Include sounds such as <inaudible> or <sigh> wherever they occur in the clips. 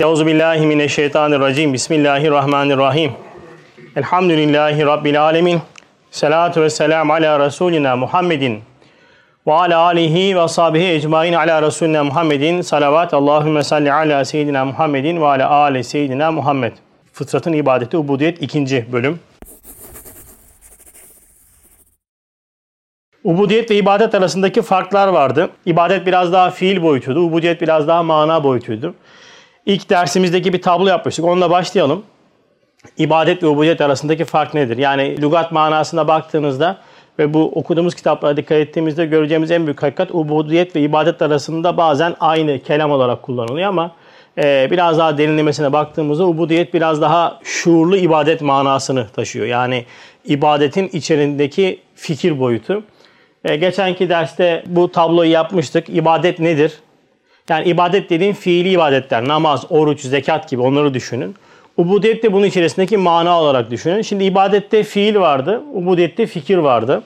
Euzu billahi mineşşeytanirracim. Bismillahirrahmanirrahim. Elhamdülillahi rabbil alamin. Salatu vesselam ala resulina Muhammedin ve ala alihi ve sahbihi ecmaîn ala resulina Muhammedin. Salavat Allahumme salli ala seyyidina Muhammedin ve ala ali seyyidina Muhammed. Fıtratın ibadeti ubudiyet ikinci bölüm. Ubudiyet ve ibadet arasındaki farklar vardı. İbadet biraz daha fiil boyutuydu. Ubudiyet biraz daha mana boyutuydu. İlk dersimizdeki bir tablo yapmıştık. Onunla başlayalım. İbadet ve ubudiyet arasındaki fark nedir? Yani lügat manasına baktığınızda ve bu okuduğumuz kitaplara dikkat ettiğimizde göreceğimiz en büyük hakikat ubudiyet ve ibadet arasında bazen aynı kelam olarak kullanılıyor ama e, biraz daha derinlemesine baktığımızda ubudiyet biraz daha şuurlu ibadet manasını taşıyor. Yani ibadetin içerisindeki fikir boyutu. E, geçenki derste bu tabloyu yapmıştık. İbadet nedir? Yani ibadet dediğin fiili ibadetler, namaz, oruç, zekat gibi onları düşünün. Ubudiyet de bunun içerisindeki mana olarak düşünün. Şimdi ibadette fiil vardı, ubudiyette fikir vardı.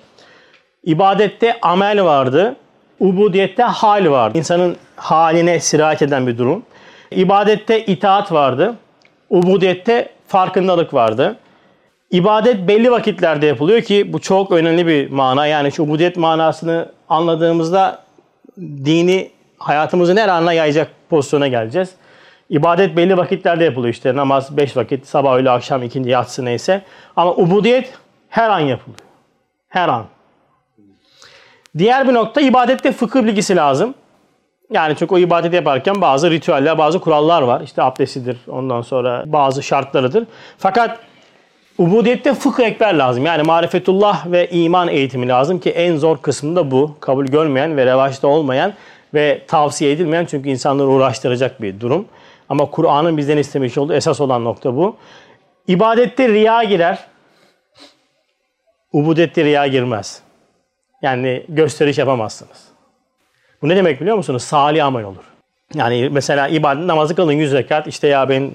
İbadette amel vardı, ubudiyette hal vardı. İnsanın haline sirayet eden bir durum. İbadette itaat vardı, ubudiyette farkındalık vardı. İbadet belli vakitlerde yapılıyor ki bu çok önemli bir mana. Yani şu ubudiyet manasını anladığımızda dini hayatımızın her anına yayacak pozisyona geleceğiz. İbadet belli vakitlerde yapılıyor işte. Namaz 5 vakit, sabah, öğle, akşam, ikindi, yatsı neyse. Ama ubudiyet her an yapılıyor. Her an. Diğer bir nokta ibadette fıkıh bilgisi lazım. Yani çünkü o ibadeti yaparken bazı ritüeller, bazı kurallar var. İşte abdestidir, ondan sonra bazı şartlarıdır. Fakat ubudiyette fıkıh ekber lazım. Yani marifetullah ve iman eğitimi lazım ki en zor kısmı da bu. Kabul görmeyen ve revaçta olmayan ve tavsiye edilmeyen çünkü insanları uğraştıracak bir durum. Ama Kur'an'ın bizden istemiş olduğu esas olan nokta bu. İbadette riya girer. Ubudette riya girmez. Yani gösteriş yapamazsınız. Bu ne demek biliyor musunuz? Salih amel olur. Yani mesela ibadet namazı kılın 100 rekat. İşte ya ben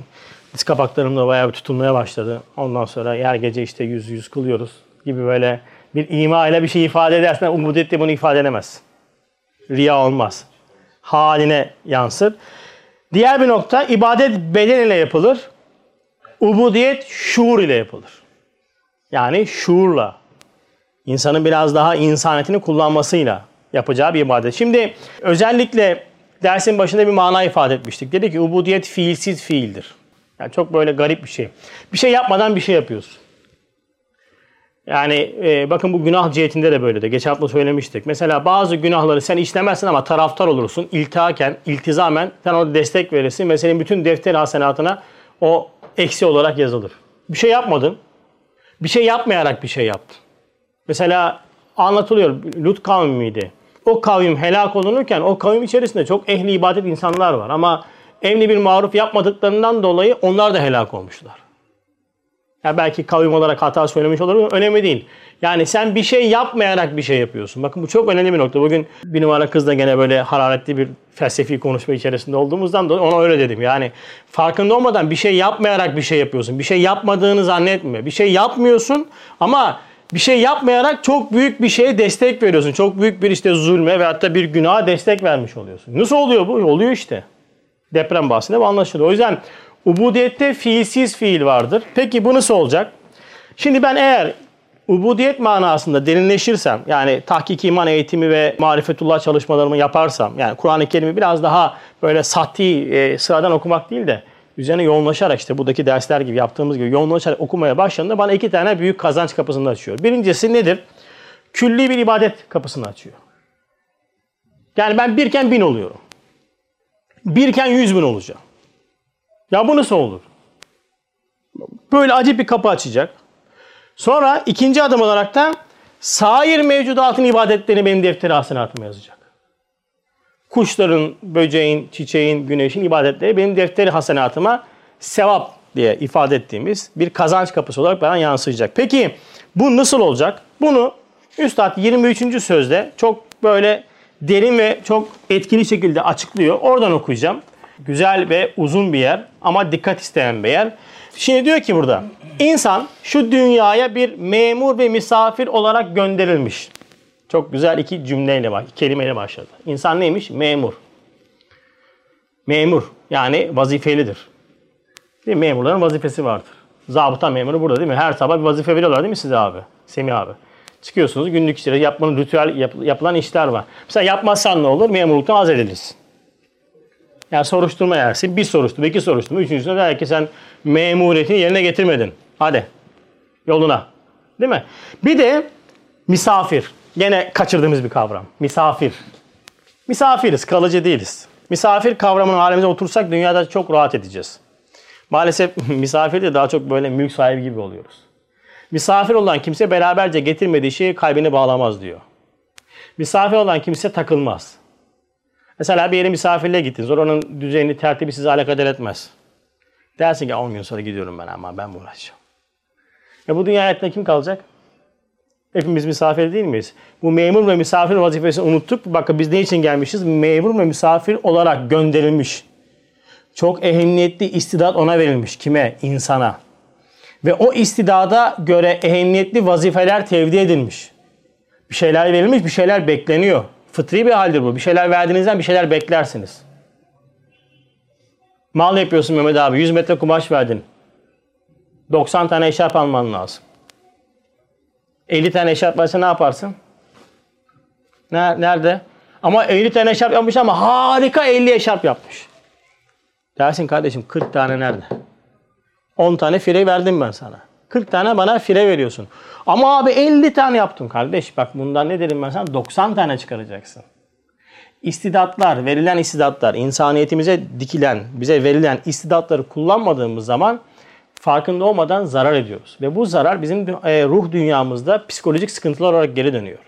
diz kapaklarımda bayağı bir tutulmaya başladı. Ondan sonra her gece işte 100 100 kılıyoruz gibi böyle bir ima ile bir şey ifade edersen ubudette bunu ifade edemez. Riya olmaz. Haline yansır. Diğer bir nokta ibadet beden ile yapılır. Ubudiyet şuur ile yapılır. Yani şuurla. insanın biraz daha insaniyetini kullanmasıyla yapacağı bir ibadet. Şimdi özellikle dersin başında bir mana ifade etmiştik. Dedi ki ubudiyet fiilsiz fiildir. Yani çok böyle garip bir şey. Bir şey yapmadan bir şey yapıyorsun. Yani e, bakın bu günah cihetinde de böyle de. Geçen hafta söylemiştik. Mesela bazı günahları sen işlemezsin ama taraftar olursun. İltihaken, iltizamen sen ona destek verirsin ve bütün defter hasenatına o eksi olarak yazılır. Bir şey yapmadın. Bir şey yapmayarak bir şey yaptın. Mesela anlatılıyor. Lut kavmi miydi? O kavim helak olunurken o kavim içerisinde çok ehli ibadet insanlar var. Ama emni bir maruf yapmadıklarından dolayı onlar da helak olmuşlar. Ya belki kavim olarak hata söylemiş olabilir önemli değil. Yani sen bir şey yapmayarak bir şey yapıyorsun. Bakın bu çok önemli bir nokta. Bugün bir numara kızla gene böyle hararetli bir felsefi konuşma içerisinde olduğumuzdan dolayı ona öyle dedim. Yani farkında olmadan bir şey yapmayarak bir şey yapıyorsun. Bir şey yapmadığını zannetme. Bir şey yapmıyorsun ama bir şey yapmayarak çok büyük bir şeye destek veriyorsun. Çok büyük bir işte zulme ve hatta bir günaha destek vermiş oluyorsun. Nasıl oluyor bu? Oluyor işte. Deprem bahsinde bu anlaşılıyor. O yüzden ubudiyette fiilsiz fiil vardır. Peki bu nasıl olacak? Şimdi ben eğer ubudiyet manasında derinleşirsem, yani tahkik iman eğitimi ve marifetullah çalışmalarımı yaparsam, yani Kur'an-ı Kerim'i biraz daha böyle sati, e, sıradan okumak değil de üzerine yoğunlaşarak işte buradaki dersler gibi yaptığımız gibi yoğunlaşarak okumaya başladığında bana iki tane büyük kazanç kapısını açıyor. Birincisi nedir? Külli bir ibadet kapısını açıyor. Yani ben birken bin oluyorum. Birken yüz bin olacağım. Ya bu nasıl olur? Böyle acı bir kapı açacak. Sonra ikinci adım olarak da sair mevcudatın ibadetlerini benim defteri hasenatıma yazacak. Kuşların, böceğin, çiçeğin, güneşin ibadetleri benim defteri hasenatıma sevap diye ifade ettiğimiz bir kazanç kapısı olarak bana yansıyacak. Peki bu nasıl olacak? Bunu Üstad 23. sözde çok böyle derin ve çok etkili şekilde açıklıyor. Oradan okuyacağım. Güzel ve uzun bir yer ama dikkat isteyen bir yer. Şimdi diyor ki burada insan şu dünyaya bir memur ve misafir olarak gönderilmiş. Çok güzel iki cümleyle, kelimeyle başladı. İnsan neymiş? Memur. Memur yani vazifelidir. Değil mi? Memurların vazifesi vardır. Zabıta memuru burada değil mi? Her sabah bir vazife veriyorlar değil mi size abi? Semih abi. Çıkıyorsunuz günlük işleri yapmanın ritüel yap- yapılan işler var. Mesela yapmazsan ne olur? Memurluktan az edilirsin. Yani soruşturma yersin. Bir soruşturma, iki soruşturma. Üçüncüsünde der ki sen memuriyetini yerine getirmedin. Hadi yoluna. Değil mi? Bir de misafir. Gene kaçırdığımız bir kavram. Misafir. Misafiriz, kalıcı değiliz. Misafir kavramının halimize otursak dünyada çok rahat edeceğiz. Maalesef <laughs> misafir de daha çok böyle mülk sahibi gibi oluyoruz. Misafir olan kimse beraberce getirmediği şeyi kalbine bağlamaz diyor. Misafir olan kimse takılmaz. Mesela bir yere misafirliğe gittiniz. Oranın düzenini, tertibi sizi alakadar etmez. Dersin ki 10 gün sonra gidiyorum ben ama ben uğraşacağım. E bu dünya hayatında kim kalacak? Hepimiz misafir değil miyiz? Bu memur ve misafir vazifesini unuttuk. Bakın biz ne için gelmişiz? Memur ve misafir olarak gönderilmiş. Çok ehemmiyetli istidat ona verilmiş. Kime? İnsana. Ve o istidada göre ehemmiyetli vazifeler tevdi edilmiş. Bir şeyler verilmiş, bir şeyler bekleniyor. Fıtri bir haldir bu. Bir şeyler verdiğinizden bir şeyler beklersiniz. Mal yapıyorsun Mehmet abi. 100 metre kumaş verdin. 90 tane eşarp alman lazım. 50 tane eşarp varsa ne yaparsın? Nerede? Ama 50 tane eşarp yapmış ama harika 50 eşarp yapmış. Dersin kardeşim 40 tane nerede? 10 tane fire verdim ben sana. 40 tane bana fire veriyorsun. Ama abi 50 tane yaptım kardeş. Bak bundan ne dedim ben sana? 90 tane çıkaracaksın. İstidatlar, verilen istidatlar, insaniyetimize dikilen, bize verilen istidatları kullanmadığımız zaman farkında olmadan zarar ediyoruz. Ve bu zarar bizim e, ruh dünyamızda psikolojik sıkıntılar olarak geri dönüyor.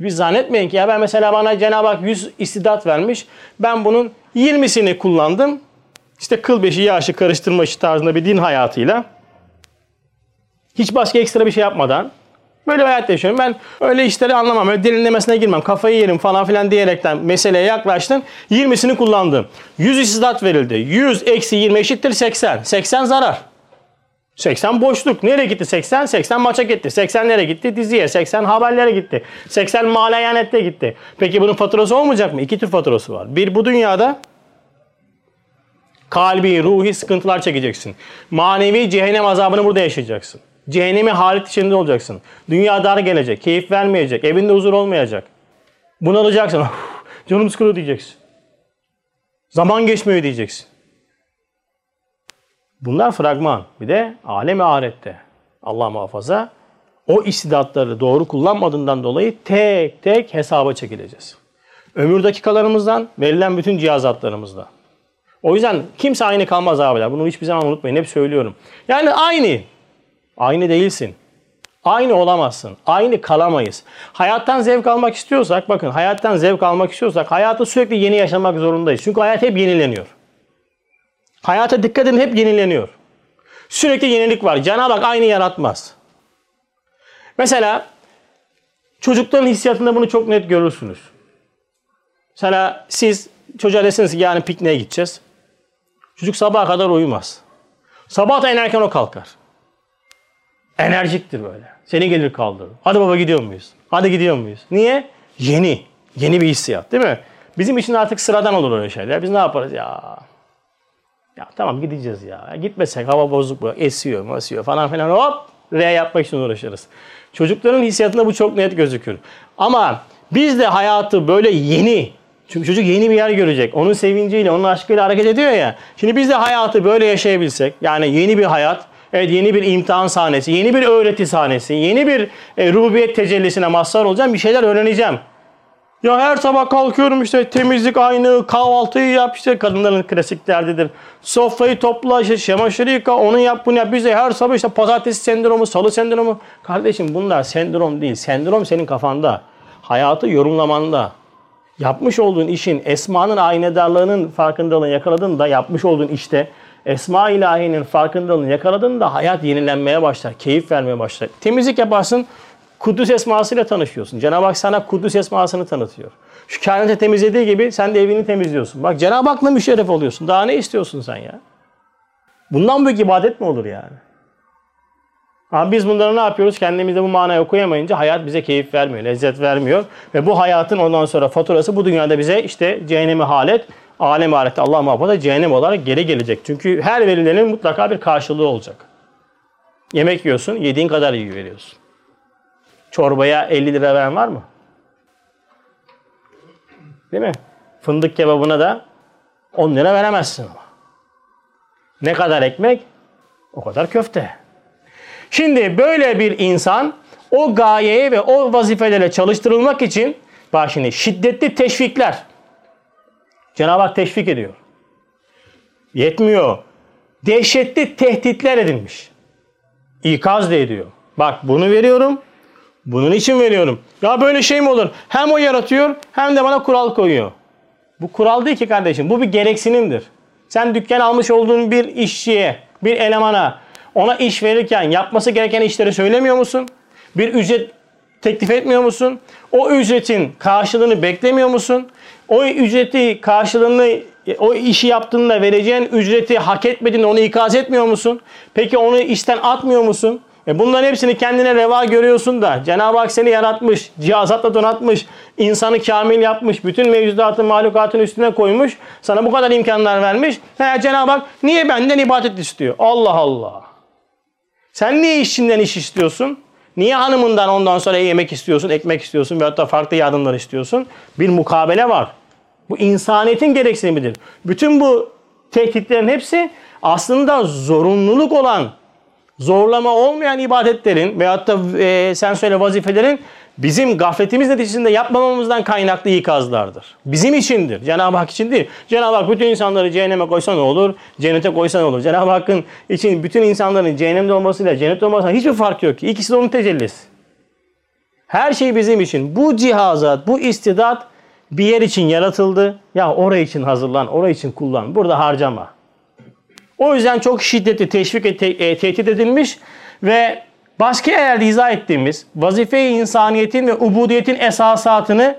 Biz zannetmeyin ki ya ben mesela bana Cenab-ı Hak 100 istidat vermiş. Ben bunun 20'sini kullandım. İşte kıl beşi yaşı karıştırma işi tarzında bir din hayatıyla. Hiç başka ekstra bir şey yapmadan. Böyle bir hayat yaşıyorum. Ben öyle işleri anlamam. Öyle derinlemesine girmem. Kafayı yerim falan filan diyerekten meseleye yaklaştım. 20'sini kullandım. 100 istidat verildi. 100 eksi 20 eşittir 80. 80 zarar. 80 boşluk. Nereye gitti 80? 80 maça gitti. 80 nereye gitti? Diziye. 80 haberlere gitti. 80 malayanette gitti. Peki bunun faturası olmayacak mı? İki tür faturası var. Bir bu dünyada kalbi, ruhi sıkıntılar çekeceksin. Manevi cehennem azabını burada yaşayacaksın. Cehennemi halit içinde olacaksın. Dünya dar gelecek, keyif vermeyecek, evinde huzur olmayacak. Bunalacaksın. Canım sıkılıyor diyeceksin. Zaman geçmiyor diyeceksin. Bunlar fragman. Bir de alem-i ahirette. Allah muhafaza. O istidatları doğru kullanmadığından dolayı tek tek hesaba çekileceğiz. Ömür dakikalarımızdan, verilen bütün cihazatlarımızdan. O yüzden kimse aynı kalmaz abiler. Bunu hiçbir zaman unutmayın. Hep söylüyorum. Yani aynı. Aynı değilsin. Aynı olamazsın. Aynı kalamayız. Hayattan zevk almak istiyorsak, bakın hayattan zevk almak istiyorsak hayatı sürekli yeni yaşamak zorundayız. Çünkü hayat hep yenileniyor. Hayata dikkat edin hep yenileniyor. Sürekli yenilik var. Cenab-ı Hak aynı yaratmaz. Mesela çocukların hissiyatında bunu çok net görürsünüz. Mesela siz çocuğa desiniz ki yani pikniğe gideceğiz. Çocuk sabaha kadar uyumaz. Sabah da en o kalkar. Enerjiktir böyle. Seni gelir kaldırır. Hadi baba gidiyor muyuz? Hadi gidiyor muyuz? Niye? Yeni. Yeni bir hissiyat değil mi? Bizim için artık sıradan olur öyle şeyler. Biz ne yaparız ya? Ya tamam gideceğiz ya. Gitmesek hava bozuk bu. Esiyor, esiyor falan filan hop R yapmak için uğraşırız. Çocukların hissiyatında bu çok net gözükür. Ama biz de hayatı böyle yeni çünkü çocuk yeni bir yer görecek. Onun sevinciyle, onun aşkıyla hareket ediyor ya. Şimdi biz de hayatı böyle yaşayabilsek, yani yeni bir hayat, evet yeni bir imtihan sahnesi, yeni bir öğreti sahnesi, yeni bir e, rububiyet tecellisine mazhar olacağım, bir şeyler öğreneceğim. Ya her sabah kalkıyorum işte temizlik aynı, kahvaltıyı yap işte kadınların klasik derdidir. Sofrayı topla, işte çamaşırı yıka, onu yap bunu yap. Biz de her sabah işte pazartesi sendromu, salı sendromu. Kardeşim bunlar sendrom değil. Sendrom senin kafanda. Hayatı yorumlamanda. Yapmış olduğun işin esmanın aynedarlığının farkındalığını yakaladın da yapmış olduğun işte esma ilahinin farkındalığını yakaladın da hayat yenilenmeye başlar. Keyif vermeye başlar. Temizlik yaparsın. Kudüs esmasıyla tanışıyorsun. Cenab-ı Hak sana Kudüs esmasını tanıtıyor. Şu kainatı temizlediği gibi sen de evini temizliyorsun. Bak Cenab-ı Hak'la müşerref oluyorsun. Daha ne istiyorsun sen ya? Bundan büyük ibadet mi olur yani? Ama biz bunları ne yapıyoruz? Kendimizde bu manayı okuyamayınca hayat bize keyif vermiyor, lezzet vermiyor. Ve bu hayatın ondan sonra faturası bu dünyada bize işte cehennemi halet, alem ahirette Allah muhafaza cehennem olarak geri gelecek. Çünkü her verilenin mutlaka bir karşılığı olacak. Yemek yiyorsun, yediğin kadar iyi veriyorsun. Çorbaya 50 lira veren var mı? Değil mi? Fındık kebabına da 10 lira veremezsin ama. Ne kadar ekmek? O kadar köfte. Şimdi böyle bir insan o gayeye ve o vazifelere çalıştırılmak için bak şimdi şiddetli teşvikler Cenab-ı Hak teşvik ediyor. Yetmiyor. Dehşetli tehditler edilmiş. İkaz da ediyor. Bak bunu veriyorum. Bunun için veriyorum. Ya böyle şey mi olur? Hem o yaratıyor hem de bana kural koyuyor. Bu kural değil ki kardeşim. Bu bir gereksinimdir. Sen dükkan almış olduğun bir işçiye, bir elemana ona iş verirken yapması gereken işleri söylemiyor musun? Bir ücret teklif etmiyor musun? O ücretin karşılığını beklemiyor musun? O ücreti karşılığını o işi yaptığında vereceğin ücreti hak etmediğinde onu ikaz etmiyor musun? Peki onu işten atmıyor musun? E bunların hepsini kendine reva görüyorsun da Cenab-ı Hak seni yaratmış, cihazatla donatmış, insanı kamil yapmış, bütün mevcudatı mahlukatın üstüne koymuş, sana bu kadar imkanlar vermiş. He, Cenab-ı Hak niye benden ibadet istiyor? Allah Allah. Sen niye işçinden iş istiyorsun? Niye hanımından ondan sonra yemek istiyorsun, ekmek istiyorsun veyahut da farklı yardımlar istiyorsun? Bir mukabele var. Bu insaniyetin gereksinimidir. Bütün bu tehditlerin hepsi aslında zorunluluk olan, zorlama olmayan ibadetlerin veyahut da e, sen söyle vazifelerin bizim gafletimiz neticesinde yapmamamızdan kaynaklı ikazlardır. Bizim içindir. Cenab-ı Hak için değil. Cenab-ı Hak bütün insanları cehenneme koysa ne olur? Cennete koysa ne olur? Cenab-ı Hakk'ın için bütün insanların cehennemde olmasıyla cennette olmasıyla hiçbir fark yok ki. İkisi de onun tecellisi. Her şey bizim için. Bu cihazat, bu istidat bir yer için yaratıldı. Ya oraya için hazırlan, oraya için kullan. Burada harcama. O yüzden çok şiddetli teşvik et, e, tehdit edilmiş ve başka yerde izah ettiğimiz vazife-i insaniyetin ve ubudiyetin esasatını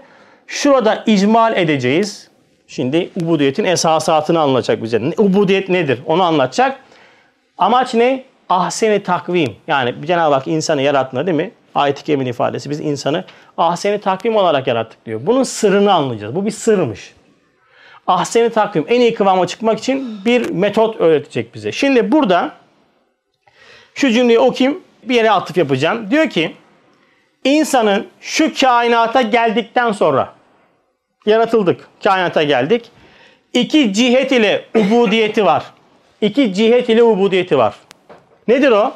şurada icmal edeceğiz. Şimdi ubudiyetin esasatını anlatacak bize. Ubudiyet nedir? Onu anlatacak. Amaç ne? Ahseni takvim. Yani Cenab-ı Hak insanı yarattığında değil mi? Ayet-i Kerimin ifadesi. Biz insanı ahseni takvim olarak yarattık diyor. Bunun sırrını anlayacağız. Bu bir sırmış. Ahseni takvim en iyi kıvama çıkmak için bir metot öğretecek bize. Şimdi burada şu cümleyi okuyayım bir yere atıf yapacağım. Diyor ki insanın şu kainata geldikten sonra yaratıldık. Kainata geldik. İki cihet ile ubudiyeti var. İki cihet ile ubudiyeti var. Nedir o?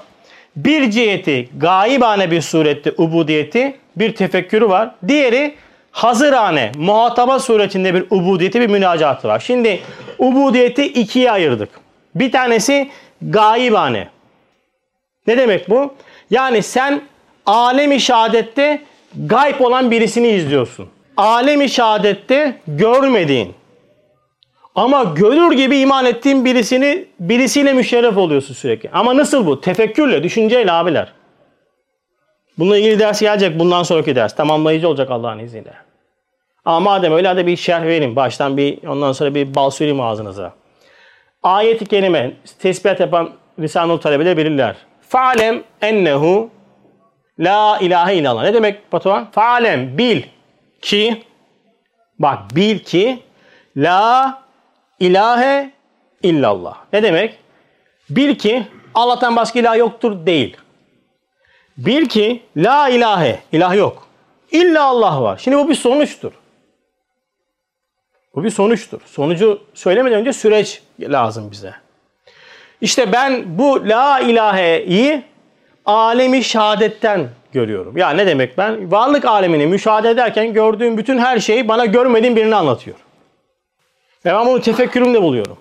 Bir ciheti gaibane bir surette ubudiyeti, bir tefekkürü var. Diğeri hazırane, muhataba suretinde bir ubudiyeti, bir münacatı var. Şimdi ubudiyeti ikiye ayırdık. Bir tanesi gaibane. Ne demek bu? Yani sen alemi şehadette gayb olan birisini izliyorsun. Alemi şehadette görmediğin ama görür gibi iman ettiğin birisini birisiyle müşerref oluyorsun sürekli. Ama nasıl bu? Tefekkürle, düşünceyle abiler. Bununla ilgili ders gelecek bundan sonraki ders. Tamamlayıcı olacak Allah'ın izniyle. Ama madem öyle hadi bir şerh vereyim. Baştan bir ondan sonra bir bal süreyim ağzınıza. Ayet-i kerime tesbihat yapan Risale-i talebeler bilirler. Fa'lem ennehu la ilahe illallah. Ne demek Batuhan? Fa'lem bil ki bak bil ki la ilahe illallah. Ne demek? Bil ki Allah'tan başka ilah yoktur değil. Bil ki la ilahe ilah yok. İlla Allah var. Şimdi bu bir sonuçtur. Bu bir sonuçtur. Sonucu söylemeden önce süreç lazım bize. İşte ben bu la ilaheyi alemi şehadetten görüyorum. Ya ne demek ben? Varlık alemini müşahede ederken gördüğüm bütün her şeyi bana görmediğim birini anlatıyor. Ve ben bunu tefekkürümle buluyorum.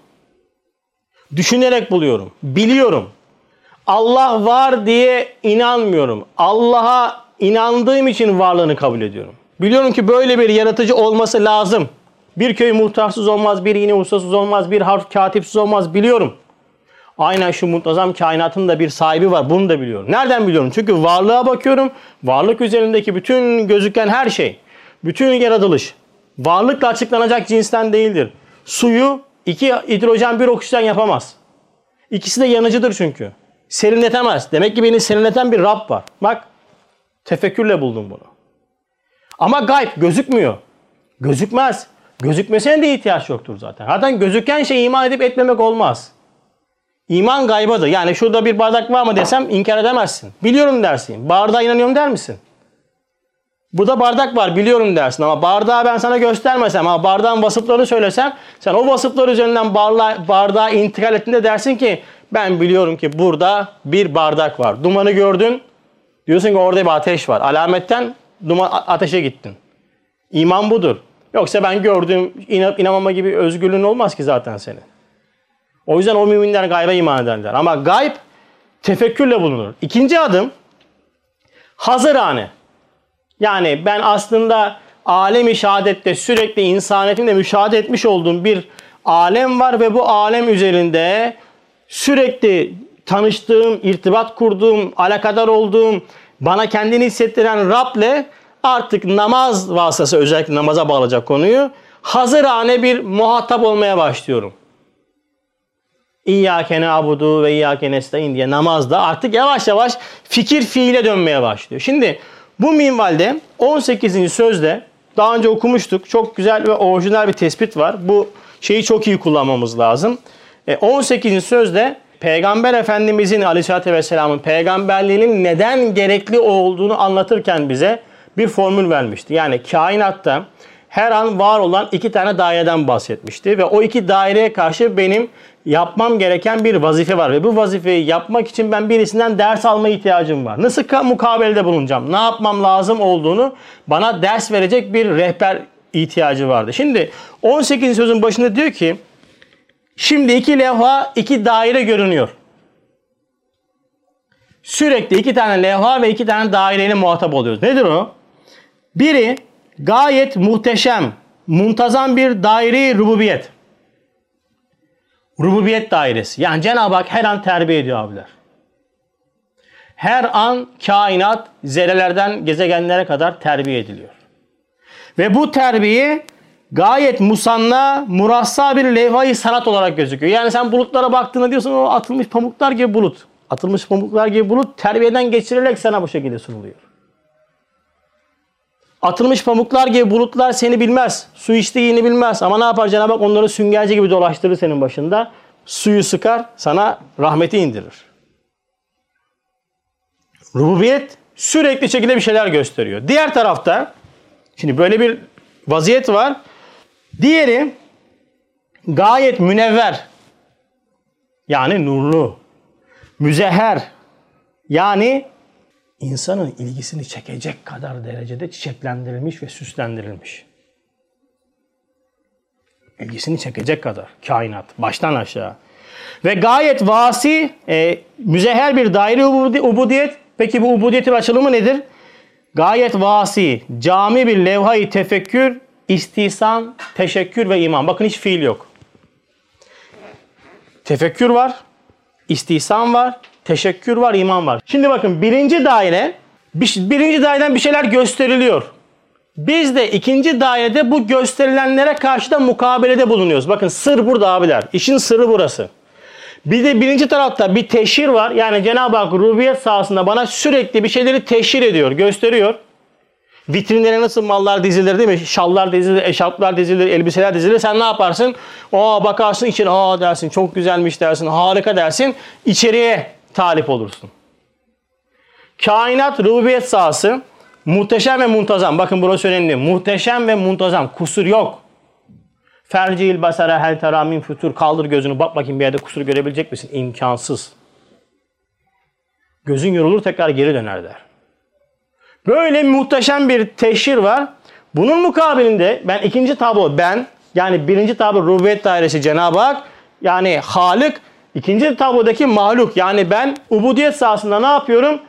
Düşünerek buluyorum. Biliyorum. Allah var diye inanmıyorum. Allah'a inandığım için varlığını kabul ediyorum. Biliyorum ki böyle bir yaratıcı olması lazım. Bir köy muhtarsız olmaz, bir iğne ustasız olmaz, bir harf katipsiz olmaz biliyorum. Aynen şu muntazam kainatın da bir sahibi var. Bunu da biliyorum. Nereden biliyorum? Çünkü varlığa bakıyorum. Varlık üzerindeki bütün gözüken her şey, bütün yaratılış varlıkla açıklanacak cinsten değildir. Suyu iki hidrojen bir oksijen yapamaz. İkisi de yanıcıdır çünkü. Serinletemez. Demek ki beni serinleten bir Rab var. Bak tefekkürle buldum bunu. Ama gayb gözükmüyor. Gözükmez. Gözükmesine de ihtiyaç yoktur zaten. Zaten gözüken şey iman edip etmemek olmaz. İman gaybadır. Yani şurada bir bardak var mı desem inkar edemezsin. Biliyorum dersin. Bardağa inanıyorum der misin? Burada bardak var biliyorum dersin ama bardağı ben sana göstermesem ama bardağın vasıflarını söylesem sen o vasıflar üzerinden barla, bardağa intikal ettiğinde dersin ki ben biliyorum ki burada bir bardak var. Dumanı gördün diyorsun ki orada bir ateş var. Alametten duman, ateşe gittin. İman budur. Yoksa ben gördüğüm inanıp inanmama gibi özgürlüğün olmaz ki zaten senin. O yüzden o müminler gayba iman ederler. Ama gayb tefekkürle bulunur. İkinci adım hazırhane. Yani ben aslında alemi şehadette sürekli insaniyetimle müşahede etmiş olduğum bir alem var ve bu alem üzerinde sürekli tanıştığım, irtibat kurduğum, alakadar olduğum, bana kendini hissettiren Rab'le artık namaz vasıtası özellikle namaza bağlayacak konuyu hazırhane bir muhatap olmaya başlıyorum. İyyâke na'budu ve iyyâke nestaîn diye namazda artık yavaş yavaş fikir fiile dönmeye başlıyor. Şimdi bu minvalde 18. sözde daha önce okumuştuk. Çok güzel ve orijinal bir tespit var. Bu şeyi çok iyi kullanmamız lazım. 18. E, sözde Peygamber Efendimizin Aleyhisselatü Vesselam'ın peygamberliğinin neden gerekli olduğunu anlatırken bize bir formül vermişti. Yani kainatta her an var olan iki tane daireden bahsetmişti ve o iki daireye karşı benim yapmam gereken bir vazife var ve bu vazifeyi yapmak için ben birisinden ders alma ihtiyacım var. Nasıl mukabelede bulunacağım? Ne yapmam lazım olduğunu bana ders verecek bir rehber ihtiyacı vardı. Şimdi 18. sözün başında diyor ki şimdi iki levha, iki daire görünüyor. Sürekli iki tane levha ve iki tane daireyle muhatap oluyoruz. Nedir o? Biri gayet muhteşem, muntazam bir daire rububiyet. Rububiyet dairesi. Yani Cenab-ı Hak her an terbiye ediyor abiler. Her an kainat zerrelerden gezegenlere kadar terbiye ediliyor. Ve bu terbiye gayet musanna, murassa bir levhayı sanat olarak gözüküyor. Yani sen bulutlara baktığında diyorsun o atılmış pamuklar gibi bulut. Atılmış pamuklar gibi bulut terbiyeden geçirilerek sana bu şekilde sunuluyor. Atılmış pamuklar gibi bulutlar seni bilmez. Su içtiğini bilmez. Ama ne yapar Cenab-ı Hak onları süngerci gibi dolaştırır senin başında. Suyu sıkar, sana rahmeti indirir. Rububiyet sürekli şekilde bir şeyler gösteriyor. Diğer tarafta, şimdi böyle bir vaziyet var. Diğeri gayet münevver. Yani nurlu. Müzeher. Yani insanın ilgisini çekecek kadar derecede çiçeklendirilmiş ve süslendirilmiş. İlgisini çekecek kadar kainat baştan aşağı. Ve gayet vasi, e, müzeher bir daire ubudiyet. Peki bu ubudiyetin açılımı nedir? Gayet vasi, cami bir levhayı tefekkür, istihsan, teşekkür ve iman. Bakın hiç fiil yok. Tefekkür var, istihsan var, teşekkür var, iman var. Şimdi bakın birinci daire, birinci daireden bir şeyler gösteriliyor. Biz de ikinci dairede bu gösterilenlere karşı da mukabelede bulunuyoruz. Bakın sır burada abiler. İşin sırrı burası. Bir de birinci tarafta bir teşhir var. Yani Cenab-ı Hak rububiyet sahasında bana sürekli bir şeyleri teşhir ediyor, gösteriyor. Vitrinlere nasıl mallar dizilir değil mi? Şallar dizilir, eşarplar dizilir, elbiseler dizilir. Sen ne yaparsın? Aa bakarsın için aa dersin çok güzelmiş dersin, harika dersin. İçeriye talip olursun. Kainat rububiyet sahası muhteşem ve muntazam. Bakın burası önemli. Muhteşem ve muntazam. Kusur yok. Fercil basara hel teramin fütur. Kaldır gözünü bak bakayım bir yerde kusur görebilecek misin? İmkansız. Gözün yorulur tekrar geri döner der. Böyle muhteşem bir teşhir var. Bunun mukabilinde ben ikinci tablo ben yani birinci tablo rububiyet dairesi Cenab-ı Hak yani Halık İkinci tablodaki mahluk yani ben ubudiyet sahasında ne yapıyorum?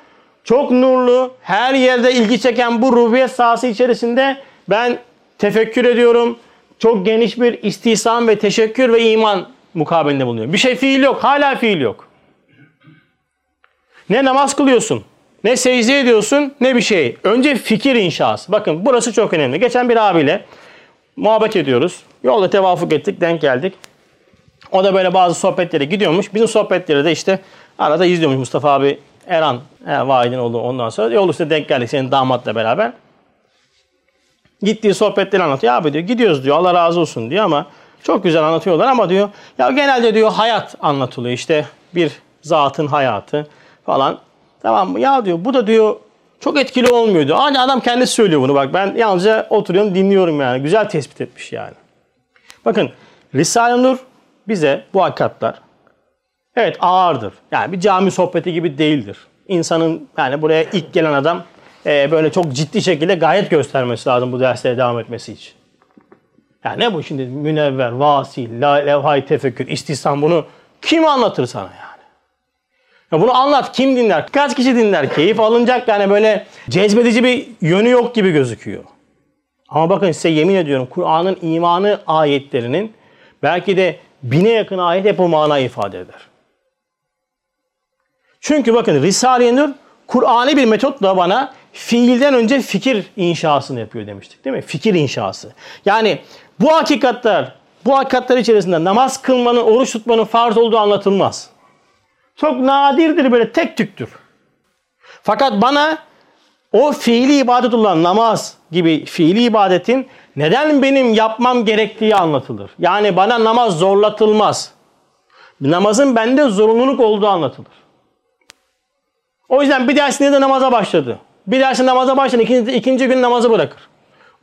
Çok nurlu, her yerde ilgi çeken bu rububiyet sahası içerisinde ben tefekkür ediyorum. Çok geniş bir istihsam ve teşekkür ve iman mukabilinde bulunuyorum. Bir şey fiil yok, hala fiil yok. Ne namaz kılıyorsun, ne secde ediyorsun, ne bir şey. Önce fikir inşası. Bakın burası çok önemli. Geçen bir abiyle muhabbet ediyoruz. Yolda tevafuk ettik, denk geldik. O da böyle bazı sohbetlere gidiyormuş. Bizim sohbetleri de işte arada izliyormuş Mustafa abi Erhan e, Vahid'in oldu ondan sonra. Yol üstüne denk geldik senin damatla beraber. Gittiği sohbetleri anlatıyor. Abi diyor gidiyoruz diyor Allah razı olsun diyor ama çok güzel anlatıyorlar ama diyor ya genelde diyor hayat anlatılıyor işte bir zatın hayatı falan. Tamam mı? Ya diyor bu da diyor çok etkili olmuyor diyor. Hani adam kendisi söylüyor bunu bak ben yalnızca oturuyorum dinliyorum yani. Güzel tespit etmiş yani. Bakın Risale-i Nur bize bu hakikatler evet ağırdır. Yani bir cami sohbeti gibi değildir. İnsanın yani buraya ilk gelen adam e, böyle çok ciddi şekilde gayet göstermesi lazım bu derslere devam etmesi için. Yani ne bu şimdi münevver, vasil, la, levhay tefekkür, istihsan bunu kim anlatır sana yani? Ya bunu anlat kim dinler? Kaç kişi dinler? Keyif alınacak yani böyle cezbedici bir yönü yok gibi gözüküyor. Ama bakın size yemin ediyorum Kur'an'ın imanı ayetlerinin belki de bine yakın ayet hep o mana ifade eder. Çünkü bakın Risale-i Nur Kur'an'ı bir metotla bana fiilden önce fikir inşasını yapıyor demiştik değil mi? Fikir inşası. Yani bu hakikatler, bu hakikatler içerisinde namaz kılmanın, oruç tutmanın farz olduğu anlatılmaz. Çok nadirdir böyle tek tüktür. Fakat bana o fiili ibadet olan namaz gibi fiili ibadetin neden benim yapmam gerektiği anlatılır. Yani bana namaz zorlatılmaz. Namazın bende zorunluluk olduğu anlatılır. O yüzden bir dersinde de namaza başladı. Bir dersin namaza başladı, ikinci, ikinci gün namazı bırakır.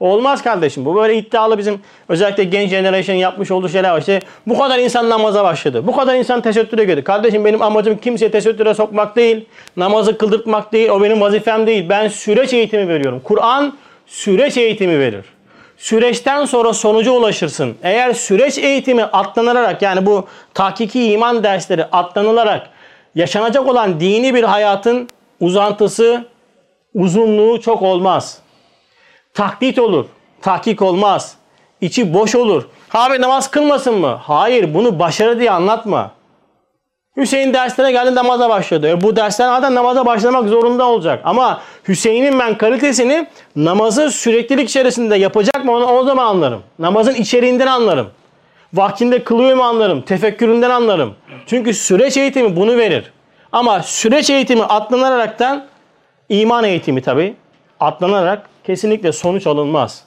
Olmaz kardeşim. Bu böyle iddialı bizim özellikle genç generation yapmış olduğu şeyler var. İşte bu kadar insan namaza başladı. Bu kadar insan tesettüre girdi. Kardeşim benim amacım kimseye tesettüre sokmak değil. Namazı kıldırtmak değil. O benim vazifem değil. Ben süreç eğitimi veriyorum. Kur'an süreç eğitimi verir. Süreçten sonra sonuca ulaşırsın. Eğer süreç eğitimi atlanılarak yani bu tahkiki iman dersleri atlanılarak yaşanacak olan dini bir hayatın uzantısı, uzunluğu çok olmaz. Taklit olur. Tahkik olmaz. İçi boş olur. Abi namaz kılmasın mı? Hayır bunu başarı diye anlatma. Hüseyin derslere geldi namaza başladı. E bu dersten adam namaza başlamak zorunda olacak. Ama Hüseyin'in ben kalitesini namazı süreklilik içerisinde yapacak mı onu o zaman anlarım. Namazın içeriğinden anlarım. Vaktinde kılıyor mu anlarım. Tefekküründen anlarım. Çünkü süreç eğitimi bunu verir. Ama süreç eğitimi atlanaraktan iman eğitimi tabi atlanarak kesinlikle sonuç alınmaz.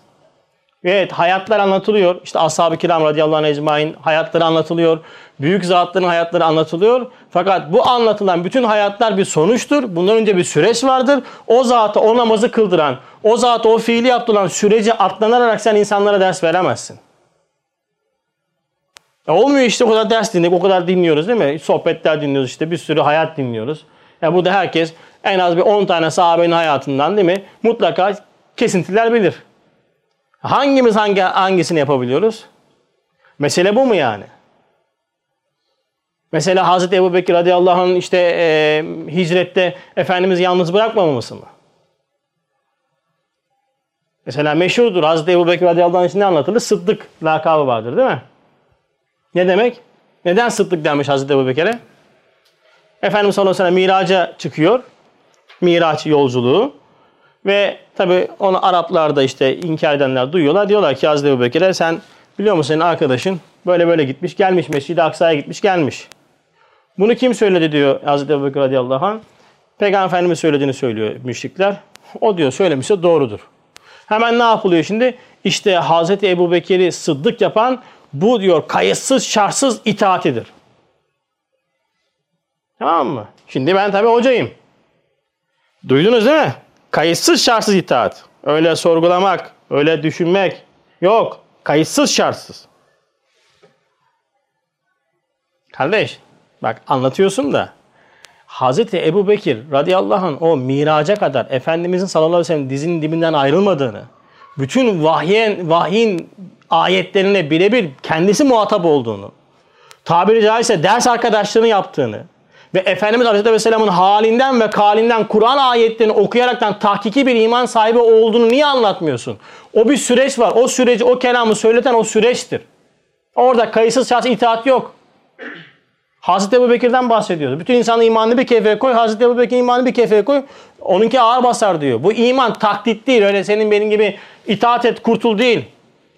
Evet hayatlar anlatılıyor. İşte ashab-ı kiram radıyallahu anh ecmain hayatları anlatılıyor. Büyük zatların hayatları anlatılıyor. Fakat bu anlatılan bütün hayatlar bir sonuçtur. Bundan önce bir süreç vardır. O zatı o namazı kıldıran, o zatı o fiili yaptıran süreci atlanarak sen insanlara ders veremezsin. Ya olmuyor işte o kadar ders dinleyip o kadar dinliyoruz değil mi? Sohbetler dinliyoruz işte bir sürü hayat dinliyoruz. Ya bu da herkes en az bir 10 tane sahabenin hayatından değil mi? Mutlaka kesintiler bilir. Hangimiz hangi hangisini yapabiliyoruz? Mesele bu mu yani? Mesela Hazreti Ebu Bekir radıyallahu anh'ın işte e, hicrette Efendimiz yalnız bırakmamaması mı? Mesela meşhurdur Hazreti Ebu Bekir radıyallahu anh için ne anlatılır? Sıddık lakabı vardır değil mi? Ne demek? Neden sıddık denmiş Hazreti Ebu Bekir'e? Efendimiz sallallahu aleyhi ve sellem miraca çıkıyor. Miraç yolculuğu. Ve tabi onu Araplar da işte inkar edenler duyuyorlar. Diyorlar ki Hazreti Ebu Bekir'e sen biliyor musun senin arkadaşın böyle böyle gitmiş gelmiş Mescid-i Aksa'ya gitmiş gelmiş. Bunu kim söyledi diyor Hazreti Ebu Bekir radıyallahu anh. Peygamber Efendimiz söylediğini söylüyor müşrikler. O diyor söylemişse doğrudur. Hemen ne yapılıyor şimdi? İşte Hazreti Ebu Bekir'i sıddık yapan bu diyor kayıtsız şartsız itaatidir. Tamam mı? Şimdi ben tabii hocayım. Duydunuz değil mi? Kayıtsız şartsız itaat. Öyle sorgulamak, öyle düşünmek yok. Kayıtsız şartsız. Kardeş bak anlatıyorsun da Hazreti Ebu Bekir radıyallahu anh o miraca kadar Efendimizin sallallahu aleyhi ve sellem dizinin dibinden ayrılmadığını, bütün vahyin, vahyin ayetlerine birebir kendisi muhatap olduğunu, tabiri caizse ders arkadaşlığını yaptığını, ve Efendimiz Aleyhisselam'ın halinden ve kalinden Kur'an ayetlerini okuyaraktan tahkiki bir iman sahibi olduğunu niye anlatmıyorsun? O bir süreç var. O süreci, o kelamı söyleten o süreçtir. Orada kayıtsız şahs itaat yok. Hazreti Ebu Bekir'den bahsediyoruz. Bütün insanın imanını bir kefeye koy, Hazreti Ebu Bekir'in imanını bir kefeye koy. Onunki ağır basar diyor. Bu iman taklit değil. Öyle senin benim gibi itaat et kurtul değil.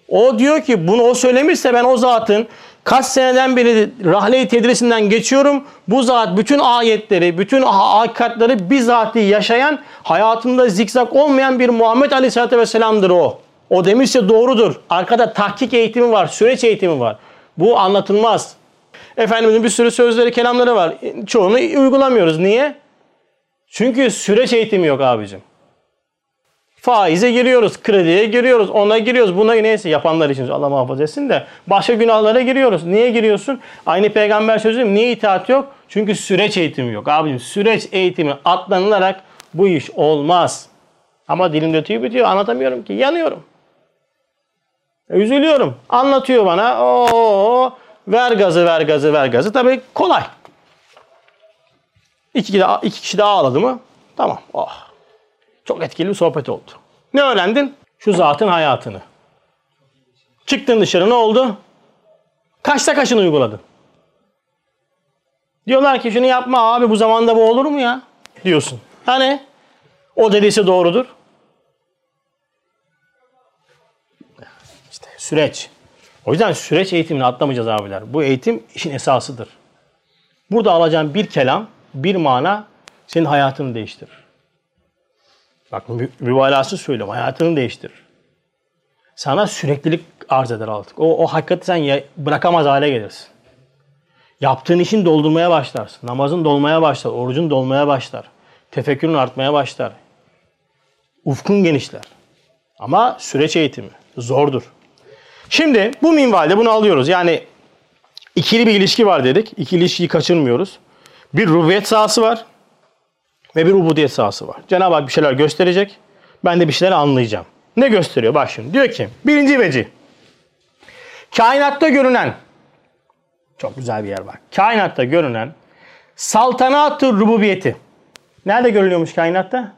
O diyor ki bunu o söylemişse ben o zatın Kaç seneden beri rahle-i tedrisinden geçiyorum. Bu zat bütün ayetleri, bütün hakikatleri bizzat yaşayan, hayatında zikzak olmayan bir Muhammed Aleyhisselatü Vesselam'dır o. O demişse doğrudur. Arkada tahkik eğitimi var, süreç eğitimi var. Bu anlatılmaz. Efendimizin bir sürü sözleri, kelamları var. Çoğunu uygulamıyoruz. Niye? Çünkü süreç eğitimi yok abicim. Faize giriyoruz, krediye giriyoruz, ona giriyoruz, buna neyse yapanlar için Allah muhafaza etsin de başka günahlara giriyoruz. Niye giriyorsun? Aynı peygamber sözü niye itaat yok? Çünkü süreç eğitimi yok. Abicim süreç eğitimi atlanılarak bu iş olmaz. Ama dilimde tüy bitiyor anlatamıyorum ki yanıyorum. Üzülüyorum. Anlatıyor bana. Oo, ver gazı ver gazı ver gazı. Tabii kolay. İki, iki kişi daha ağladı mı? Tamam. Oh. Çok etkili bir sohbet oldu. Ne öğrendin? Şu zatın hayatını. Çıktın dışarı ne oldu? Kaçta kaçını uyguladın? Diyorlar ki şunu yapma abi bu zamanda bu olur mu ya? Diyorsun. Hani? O dediyse doğrudur. İşte süreç. O yüzden süreç eğitimini atlamayacağız abiler. Bu eğitim işin esasıdır. Burada alacağın bir kelam, bir mana senin hayatını değiştirir. Bak mübalağası söylüyorum. Hayatını değiştirir. Sana süreklilik arz eder artık. O, o hakikati sen bırakamaz hale gelirsin. Yaptığın işin doldurmaya başlarsın. Namazın dolmaya başlar. Orucun dolmaya başlar. Tefekkürün artmaya başlar. Ufkun genişler. Ama süreç eğitimi. Zordur. Şimdi bu minvalde bunu alıyoruz. Yani ikili bir ilişki var dedik. İkili ilişkiyi kaçırmıyoruz. Bir rububiyet sahası var ve bir ubudiyet sahası var. Cenab-ı Hak bir şeyler gösterecek. Ben de bir şeyler anlayacağım. Ne gösteriyor? Bak şimdi. Diyor ki birinci veci. Kainatta görünen çok güzel bir yer bak. Kainatta görünen saltanat-ı rububiyeti. Nerede görülüyormuş kainatta?